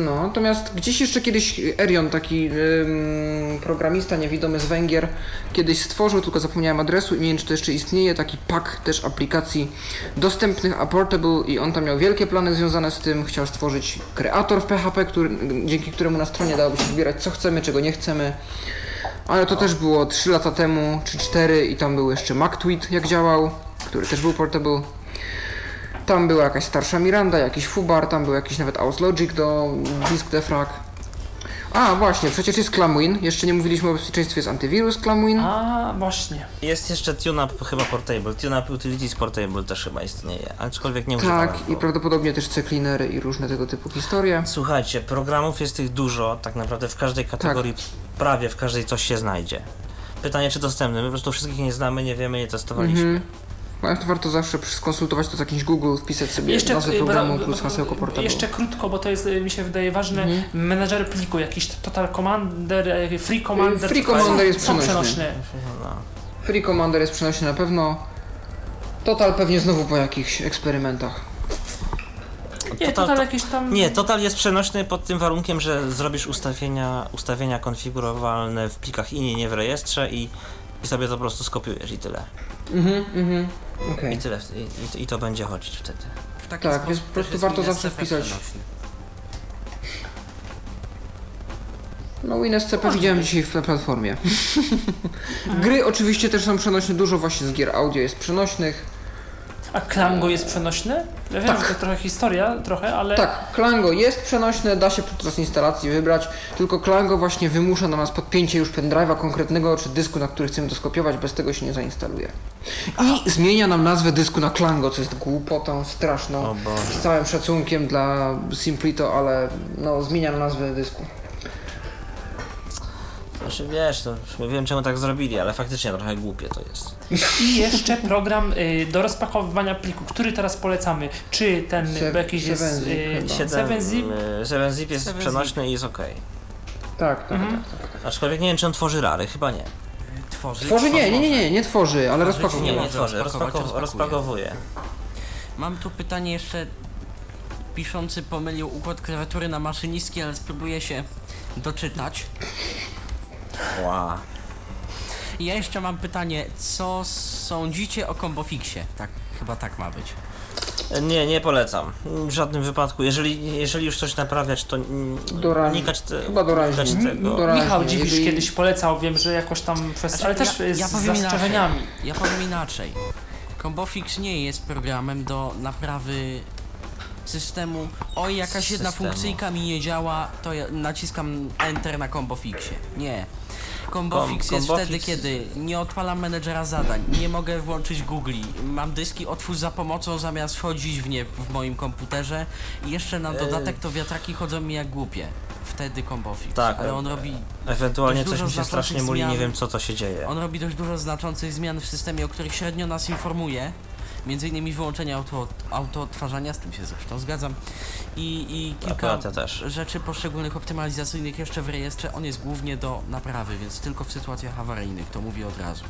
No, natomiast gdzieś jeszcze kiedyś Erion, taki ym, programista niewidomy z Węgier, kiedyś stworzył, tylko zapomniałem adresu i nie wiem, czy to jeszcze istnieje, taki pack też aplikacji dostępnych, a portable i on tam miał wielkie plany związane z tym, chciał stworzyć kreator w PHP, który, dzięki któremu na stronie dałoby się wybierać co chcemy, czego nie chcemy. Ale to też było 3 lata temu, czy 4 i tam był jeszcze MacTweet jak działał, który też był portable. Tam była jakaś starsza Miranda, jakiś Fubar, tam był jakiś nawet Auslogic do disk defrag. A, właśnie, przecież jest Clamwin. Jeszcze nie mówiliśmy o bezpieczeństwie z antywirus Clamwin. A, właśnie. Jest jeszcze TuneUp chyba Portable, TuneUp Utilities Portable też chyba istnieje, aczkolwiek nie używałem Tak, go. i prawdopodobnie też C-cleanery i różne tego typu historie. Słuchajcie, programów jest tych dużo, tak naprawdę w każdej kategorii, prawie w każdej coś się znajdzie. Pytanie, czy dostępny? My po prostu wszystkich nie znamy, nie wiemy, nie testowaliśmy. Mhm. Ale to warto zawsze skonsultować to z jakimś Google, wpisać sobie nazwę y, programu bo- plus hasełko portable. Jeszcze krótko, bo to jest, y, mi się wydaje ważne, Mhm. menedżer pliku, jakiś Total Commander, y, Free Commander. Free Commander jest są przenośny. przenośne. No. Free Commander jest przenośny na pewno. Total pewnie znowu po jakichś eksperymentach. Nie, Total- Total jakieś tam... Nie, Total jest przenośny pod tym warunkiem, że zrobisz ustawienia, ustawienia konfigurowalne w plikach INI, nie w rejestrze i, i sobie to po prostu skopiujesz i tyle. Mhm, mhm. Okej. I tyle, i, i, i to będzie chodzić wtedy. W taki Tak, sposób więc po prostu warto zawsze wpisać. przenośny. No WinSCP widziałem dzisiaj w platformie. Gry oczywiście też są przenośne, dużo właśnie z gier audio jest przenośnych. A Klango jest przenośny? Ja wiem, Tak. że to trochę historia, trochę, ale... Tak, Klango jest przenośne, da się podczas instalacji wybrać, tylko Klango właśnie wymusza na nas podpięcie już pendrive'a konkretnego czy dysku, na który chcemy to skopiować, bez tego się nie zainstaluje. I zmienia nam nazwę dysku na Klango, co jest głupotą straszną. Z całym szacunkiem dla Simplito, ale no zmienia nam nazwę dysku. Znaczy wiesz, to już wiem czemu tak zrobili, ale faktycznie trochę głupie to jest. I jeszcze program y, do rozpakowywania pliku, który teraz polecamy. Czy ten Se- bo jakiś jest... 7zip y, chyba. 7zip? 7zip jest 7zip. przenośny i jest ok. Tak, tak, Mhm. tak. Aczkolwiek nie wiem czy on tworzy rary, chyba nie. Tworzy, Tworzy? Nie, nie, nie, nie, nie tworzy, ale Tworzyć rozpakowuje. Nie, nie może tworzy, rozpakować, rozpakow- rozpakuje. rozpakowuje. Mam tu pytanie jeszcze piszący pomylił układ klawiatury na maszynistki, ale spróbuję się doczytać. Wow. I ja jeszcze mam pytanie, co sądzicie o Combofixie? Tak, chyba tak ma być. Nie, nie polecam. W żadnym wypadku. Jeżeli, jeżeli już coś naprawiać, to unikać, te, Chyba doraźnie. unikać tego. Doraźnie. Michał Dziwisz jeżeli- kiedyś polecał, wiem, że jakoś tam ale Znaczy, też ja, jest ja z powiem inaczej. zastrzeżeniami. Ja powiem inaczej. Combofix nie jest programem do naprawy systemu. Oj, jakaś jedna Systemu. funkcyjka mi nie działa, to ja naciskam Enter na Combofixie. Nie. Combofix Com- jest Combofix- wtedy, kiedy nie odpalam menedżera zadań, nie mogę włączyć Googli, mam dyski otwórz za pomocą zamiast wchodzić w nie w moim komputerze i jeszcze na dodatek to wiatraki chodzą mi jak głupie. Wtedy Combofix. Tak, Ale e- on robi Ewentualnie Dość coś dużo mi się znaczących strasznie muli, nie zmian. wiem co to się dzieje. On robi dość dużo znaczących zmian w systemie, o których średnio nas informuje. Między innymi wyłączenie auto, autoodtwarzania, z tym się zresztą zgadzam. I, i kilka rzeczy poszczególnych optymalizacyjnych jeszcze w rejestrze. On jest głównie do naprawy, więc tylko w sytuacjach awaryjnych, to mówię od razu.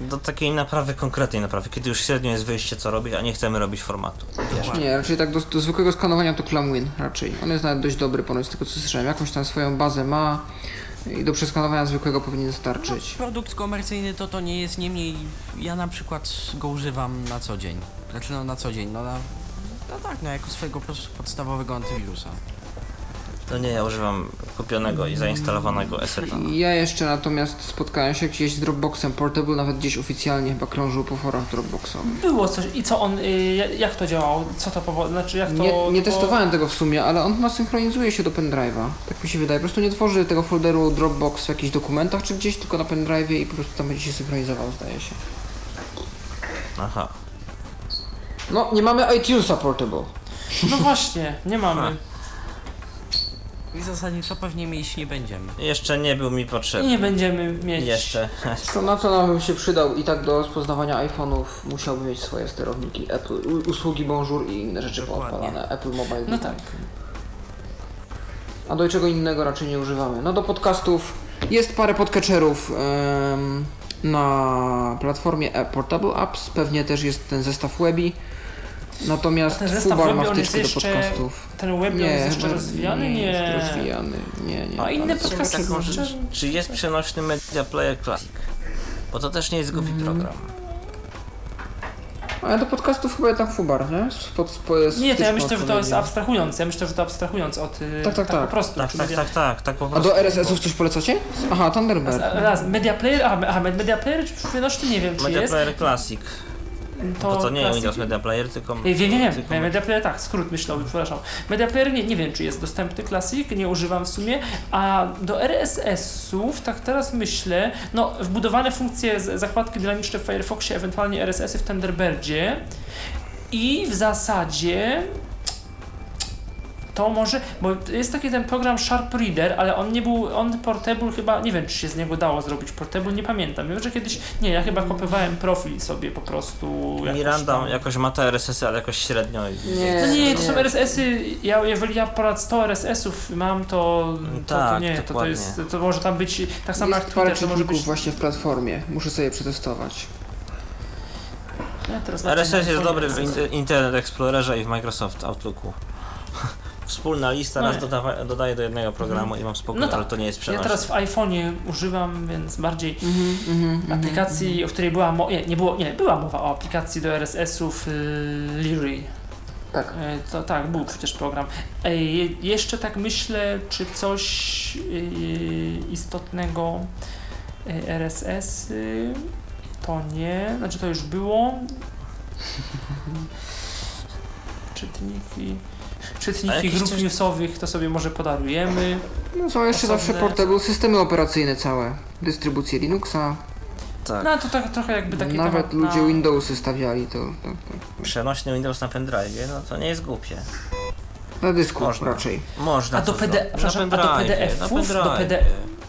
Do takiej naprawy, konkretnej naprawy, kiedy już średnio jest wyjście co robić, a nie chcemy robić formatu. Wiesz. Nie, raczej tak do, do zwykłego skanowania to ClamWin raczej. On jest nawet dość dobry ponoć z tego co słyszałem. Jakąś tam swoją bazę ma i do przeskanowania zwykłego powinien starczyć. Produkt komercyjny to to nie jest, niemniej ja na przykład go używam na co dzień. Znaczy no na co dzień, no na... No tak, no jako swojego podstawowego antywirusa. To nie, ja używam kupionego i zainstalowanego Esseta. Ja jeszcze natomiast spotkałem się gdzieś z Dropboxem Portable, nawet gdzieś oficjalnie chyba krążył po forach Dropboxowych. Było coś. I co on, y, jak to działało? Co to powo- Znaczy jak to... Nie, nie to- testowałem tego w sumie, ale on chyba synchronizuje się do pendrive'a. Tak mi się wydaje. Po prostu nie tworzy tego folderu Dropbox w jakichś dokumentach czy gdzieś, tylko na pendrive'ie i po prostu tam będzie się synchronizował, zdaje się. Aha. No, nie mamy iTunesa Portable. No właśnie, nie mamy. I zasadniczo pewnie mieć nie będziemy. Jeszcze nie był mi potrzebny. nie będziemy mieć. Jeszcze. To na co nam bym się przydał i tak do rozpoznawania iPhone'ów musiałby mieć swoje sterowniki Apple, usługi Bonjour i inne rzeczy Dokładnie. poodpalane. Apple Mobile. No Device. tak. A do czego innego raczej nie używamy. No do podcastów jest parę podcatcherów na platformie e- Portable Apps. Pewnie też jest ten zestaw Webi. Natomiast A ten zestaw Fubar ma jest wtyczkę do jeszcze- podcastów. Ten web Nie, jest jeszcze rozwijany? nie. Nie. jest rozwijany. Nie, nie. A inne podcasty takie- może... Czy jest przenośny Media Player Classic? Bo to też nie jest głupi Mhm. program. Ale do podcastów chyba jednak Fubar, nie? Z Nie, to ja myślę, że to jest abstrahując. Ja myślę, że to abstrahując od... y, Tak, tak, tak. po prostu. Tak, czyli tak, media- tak, tak, tak po A prostu. do RSS-ów coś polecacie? Aha, Thunderbird. Raz, raz, Media Player, aha, me- aha, Media Player przenośny nie wiem czy Media jest. Player Classic. To, to nie Classic- Windows Media Player, tylko... Nie, Wiem, wiem, wiem. tylko- Media Player, tak, skrót myślowy, przepraszam. Media Player nie, nie wiem, czy jest dostępny Classic, nie używam w sumie, a do RSS-ów, tak teraz myślę, no, wbudowane funkcje, zakładki dynamiczne w Firefoxie, ewentualnie RSS-y w Thunderbirdzie i w zasadzie to może, bo jest taki ten program Sharp Reader, ale on nie był, on portable chyba, nie wiem czy się z niego dało zrobić portable, nie pamiętam. Wiem, że kiedyś, nie, ja chyba kopiowałem profil sobie po prostu. jakoś Miranda tam. jakoś ma te RSS-y, ale jakoś średnio. i- Nie. No nie, to są. RSS-y, ja, jeżeli ja ponad 100 RSS-ów mam, to, to, to Tak, nie, to, to jest, to może tam być, tak samo jak Jest parę Twitter, to może być... właśnie w platformie. Muszę sobie przetestować. Ja teraz zobaczę RSS jest dobry w Internet Explorerze i w Microsoft Outlooku. Wspólna lista No raz nie. dodawa, dodaję do jednego programu i mam spokój, No tak. ale to nie jest Ja przenośne. teraz w iPhone'ie używam, więc bardziej Mhm, mhm, aplikacji, o której była mowa, nie, nie było, nie, była mowa o aplikacji do RSS-ów y, Leary. Tak. E, To tak, był przecież program. Je- jeszcze tak myślę, czy coś y, istotnego y, RSS to nie, znaczy to już było. Czytniki. Czytniki grup coś- newsowych to sobie może podarujemy. No są jeszcze Osobne- zawsze portable systemy operacyjne całe. Dystrybucje Linuxa. Tak. No to tak, trochę jakby taki Nawet ludzie na... Windowsy stawiali to. to, to. Przenośny Windows na pendrive, no to nie jest głupie. Na dysku Można. raczej. Można. A do PD zrobić. przepraszam, a do Na PDF-ów, na do. PD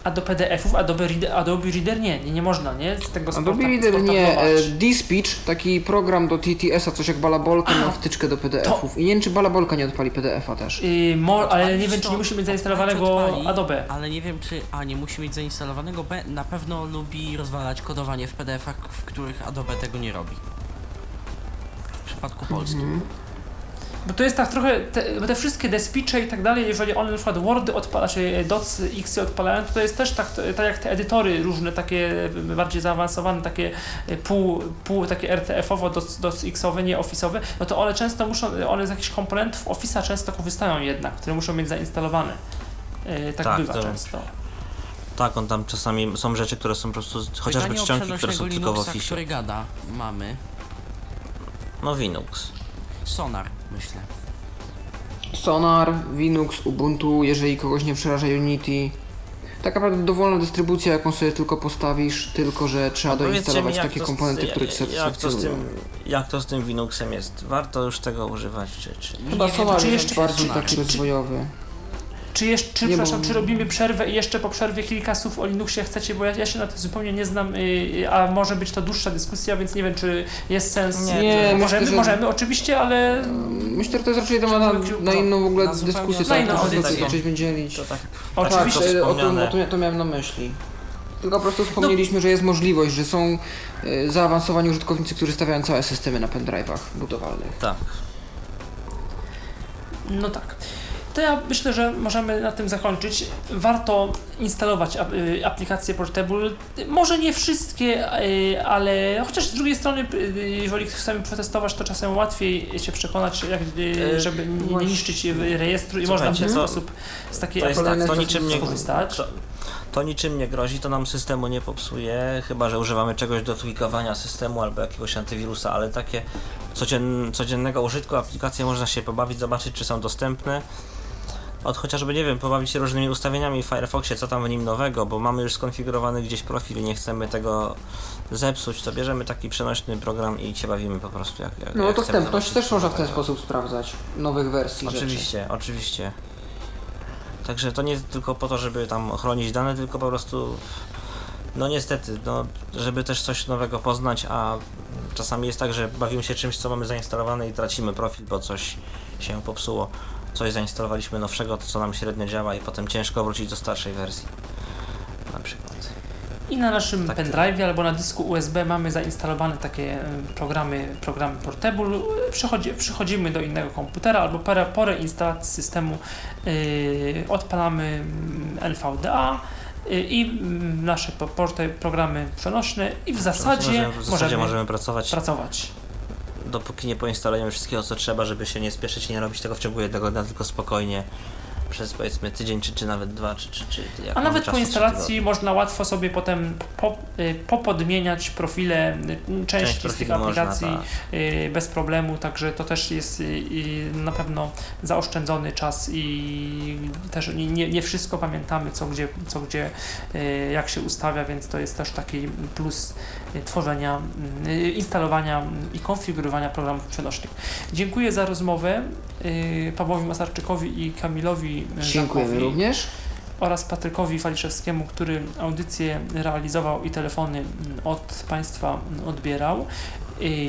A do PDF-ów Adobe Reader, Adobe Reader nie, nie, nie można, nie? Z tego Adobe sporta- Reader nie. E, D-Speech, taki program do TTS-a, coś jak Balabolka, ma wtyczkę do PDF-ów. I nie wiem, czy Balabolka nie odpali PDF-a też. Y, mo, ale nie wiem, czy to nie musi mieć zainstalowanego odpali, Adobe. Ale nie wiem, czy A nie musi mieć zainstalowanego, B na pewno lubi rozwalać kodowanie w PDF-ach, w których Adobe tego nie robi. W przypadku polskim. Bo to jest tak trochę, te, bo te wszystkie despicze i tak dalej, jeżeli one na przykład Wordy odpala, czy doc X odpalają, to, to jest też tak, tak jak te edytory różne, takie bardziej zaawansowane, takie pół, pół takie RTF-owo, doc, doc X-owe, nie Office'owe, no to one często muszą, one z jakichś komponentów Office'a często korzystają jednak, które muszą mieć zainstalowane. E, tak, Tak, bywa to- często. Tak, on tam czasami są rzeczy, które są po prostu chociażby Pytanie czcionki, które są przenośnego tylko w Linuxa, Office. który gada, mamy. No Linux. Sonar, myślę. Sonar, Linux, Ubuntu, jeżeli kogoś nie przeraża Unity. Tak naprawdę dowolna dystrybucja, jaką sobie tylko postawisz, tylko że trzeba No doinstalować mi, takie z- komponenty, które jak- jak to, z satysfakcjonują. tym, jak to z tym Linuxem jest? Warto już tego używać, czy... czy... Chyba Sonar czy jest jeszcze- bardziej czy- taki czy- rozwojowy. Czy, jeszcze, czy, przepraszam, czy robimy przerwę i jeszcze po przerwie kilka słów o Linuxie chcecie, bo ja, ja się na tym zupełnie nie znam, y, a może być to dłuższa dyskusja, więc nie wiem, czy jest sens. Nie, Nie, myślę, możemy, że- możemy, oczywiście, ale Myślę, że to jest raczej temat na, na inną w ogóle Na dyskusję, tak, to audycję. dzielić. To tak, oczywiście. Tak, to e, o, tym, o tym, to miałem na myśli. Tylko po prostu wspomnieliśmy, że jest możliwość, że są e, zaawansowani użytkownicy, którzy stawiają całe systemy na pendrive'ach budowalnych. tak. No tak. To ja myślę, że możemy na tym zakończyć. Warto instalować y, aplikacje Portable. Może nie wszystkie, y, ale chociaż z drugiej strony, y, jeżeli chcemy przetestować, to czasem łatwiej się przekonać, jak, E, żeby nie- niszczyć rejestru i można w ten sposób z takiej To tak, kolejne to niczym nie, skorzystać. to, to niczym nie grozi, to nam systemu nie popsuje, chyba że używamy czegoś do tweakowania systemu albo jakiegoś antywirusa, ale takie codzien, codziennego użytku aplikacje można się pobawić, zobaczyć czy są dostępne. Od chociażby, nie wiem, pobawić się różnymi ustawieniami w Firefoxie, co tam w nim nowego, bo mamy już skonfigurowany gdzieś profil i nie chcemy tego zepsuć, to bierzemy taki przenośny program i się bawimy po prostu jak, jak No jak dostępność zobaczyć, też można w ten sposób sprawdzać nowych wersji rzeczy. Oczywiście, oczywiście. Także to nie tylko po to, żeby tam chronić dane, tylko po prostu no niestety, no, żeby też coś nowego poznać, a czasami jest tak, że bawimy się czymś, co mamy zainstalowane i tracimy profil, bo coś się popsuło. Coś zainstalowaliśmy nowszego, to co nam średnio działa i potem ciężko wrócić do starszej wersji. Na przykład. I na naszym Tak. pendrive albo na dysku USB mamy zainstalowane takie e, programy, programy Portable. Przychodzi, przychodzimy do innego komputera albo po, po reinstalacji systemu yy, odpalamy LVDA yy, i nasze po- porte, programy przenośne i w zasadzie, możemy, w zasadzie możemy, możemy pracować, pracować. Dopóki nie poinstalujemy wszystkiego, co trzeba, żeby się nie spieszyć i nie robić tego w ciągu jednego dnia, tylko spokojnie przez powiedzmy tydzień, czy, czy nawet dwa, czy, czy, czy jak A nawet po czasu, instalacji można łatwo sobie potem po, y, popodmieniać profile y, części Część z tych profili można, aplikacji tak. y, bez problemu, także to też jest y, y, na pewno zaoszczędzony czas i też nie, nie, wszystko pamiętamy, co gdzie, co gdzie y, jak się ustawia, więc to jest też taki plus tworzenia, instalowania i konfigurowania programów przenośnych. Dziękuję za rozmowę Pawłowi Masarczykowi i Kamilowi Dziękujemy Żankowi również. oraz Patrykowi Waliszewskiemu, który audycję realizował i telefony od Państwa odbierał.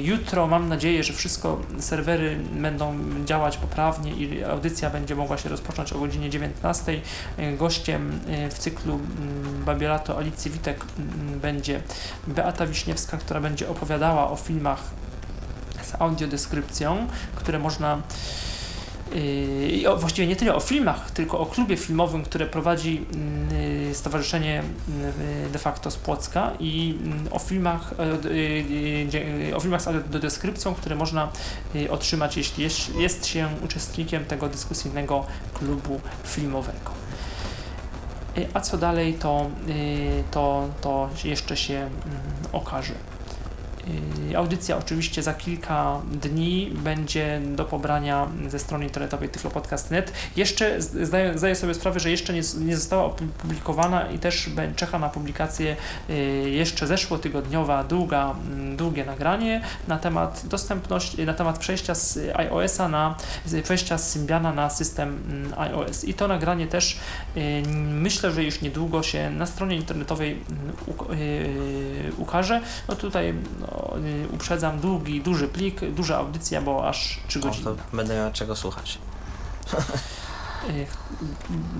Jutro mam nadzieję, że wszystko, serwery będą działać poprawnie i audycja będzie mogła się rozpocząć o godzinie 19. Y, Gościem y, w cyklu mm, Babielato Alicji Witek mm, będzie Beata Wiśniewska, która będzie opowiadała o filmach z audiodeskrypcją, które można i o, właściwie nie tyle o filmach, tylko o klubie filmowym, które prowadzi yy, Stowarzyszenie yy, de facto z Płocka i yy, o filmach, yy, yy, dzie- yy, o filmach z audiodeskrypcją, które można yy, otrzymać, jeśli jest, jest się uczestnikiem tego dyskusyjnego klubu filmowego. Yy, A co dalej, to, yy, to, to jeszcze się mm, okaże. Audycja oczywiście za kilka dni będzie do pobrania ze strony internetowej tyflopodcast.net. Jeszcze zdaję, zdaję sobie sprawę, że jeszcze nie, nie została opublikowana i też czeka na publikację yy, jeszcze zeszłotygodniowa długa, mm, długie nagranie na temat dostępności, na temat przejścia z iOS-a na przejścia z Symbiana na system mm, iOS. I to nagranie też yy, myślę, że już niedługo się na stronie internetowej mm, yy, ukaże. No tutaj no, y, uprzedzam, długi, duży plik, duża audycja, bo aż 3 O, godziny. to będę miał czego słuchać. Y,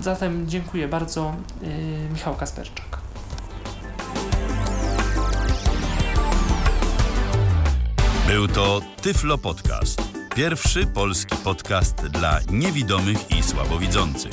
Zatem dziękuję bardzo. y, Michał Kasperczak. Był to Tyflo Podcast. Pierwszy polski podcast dla niewidomych i słabowidzących.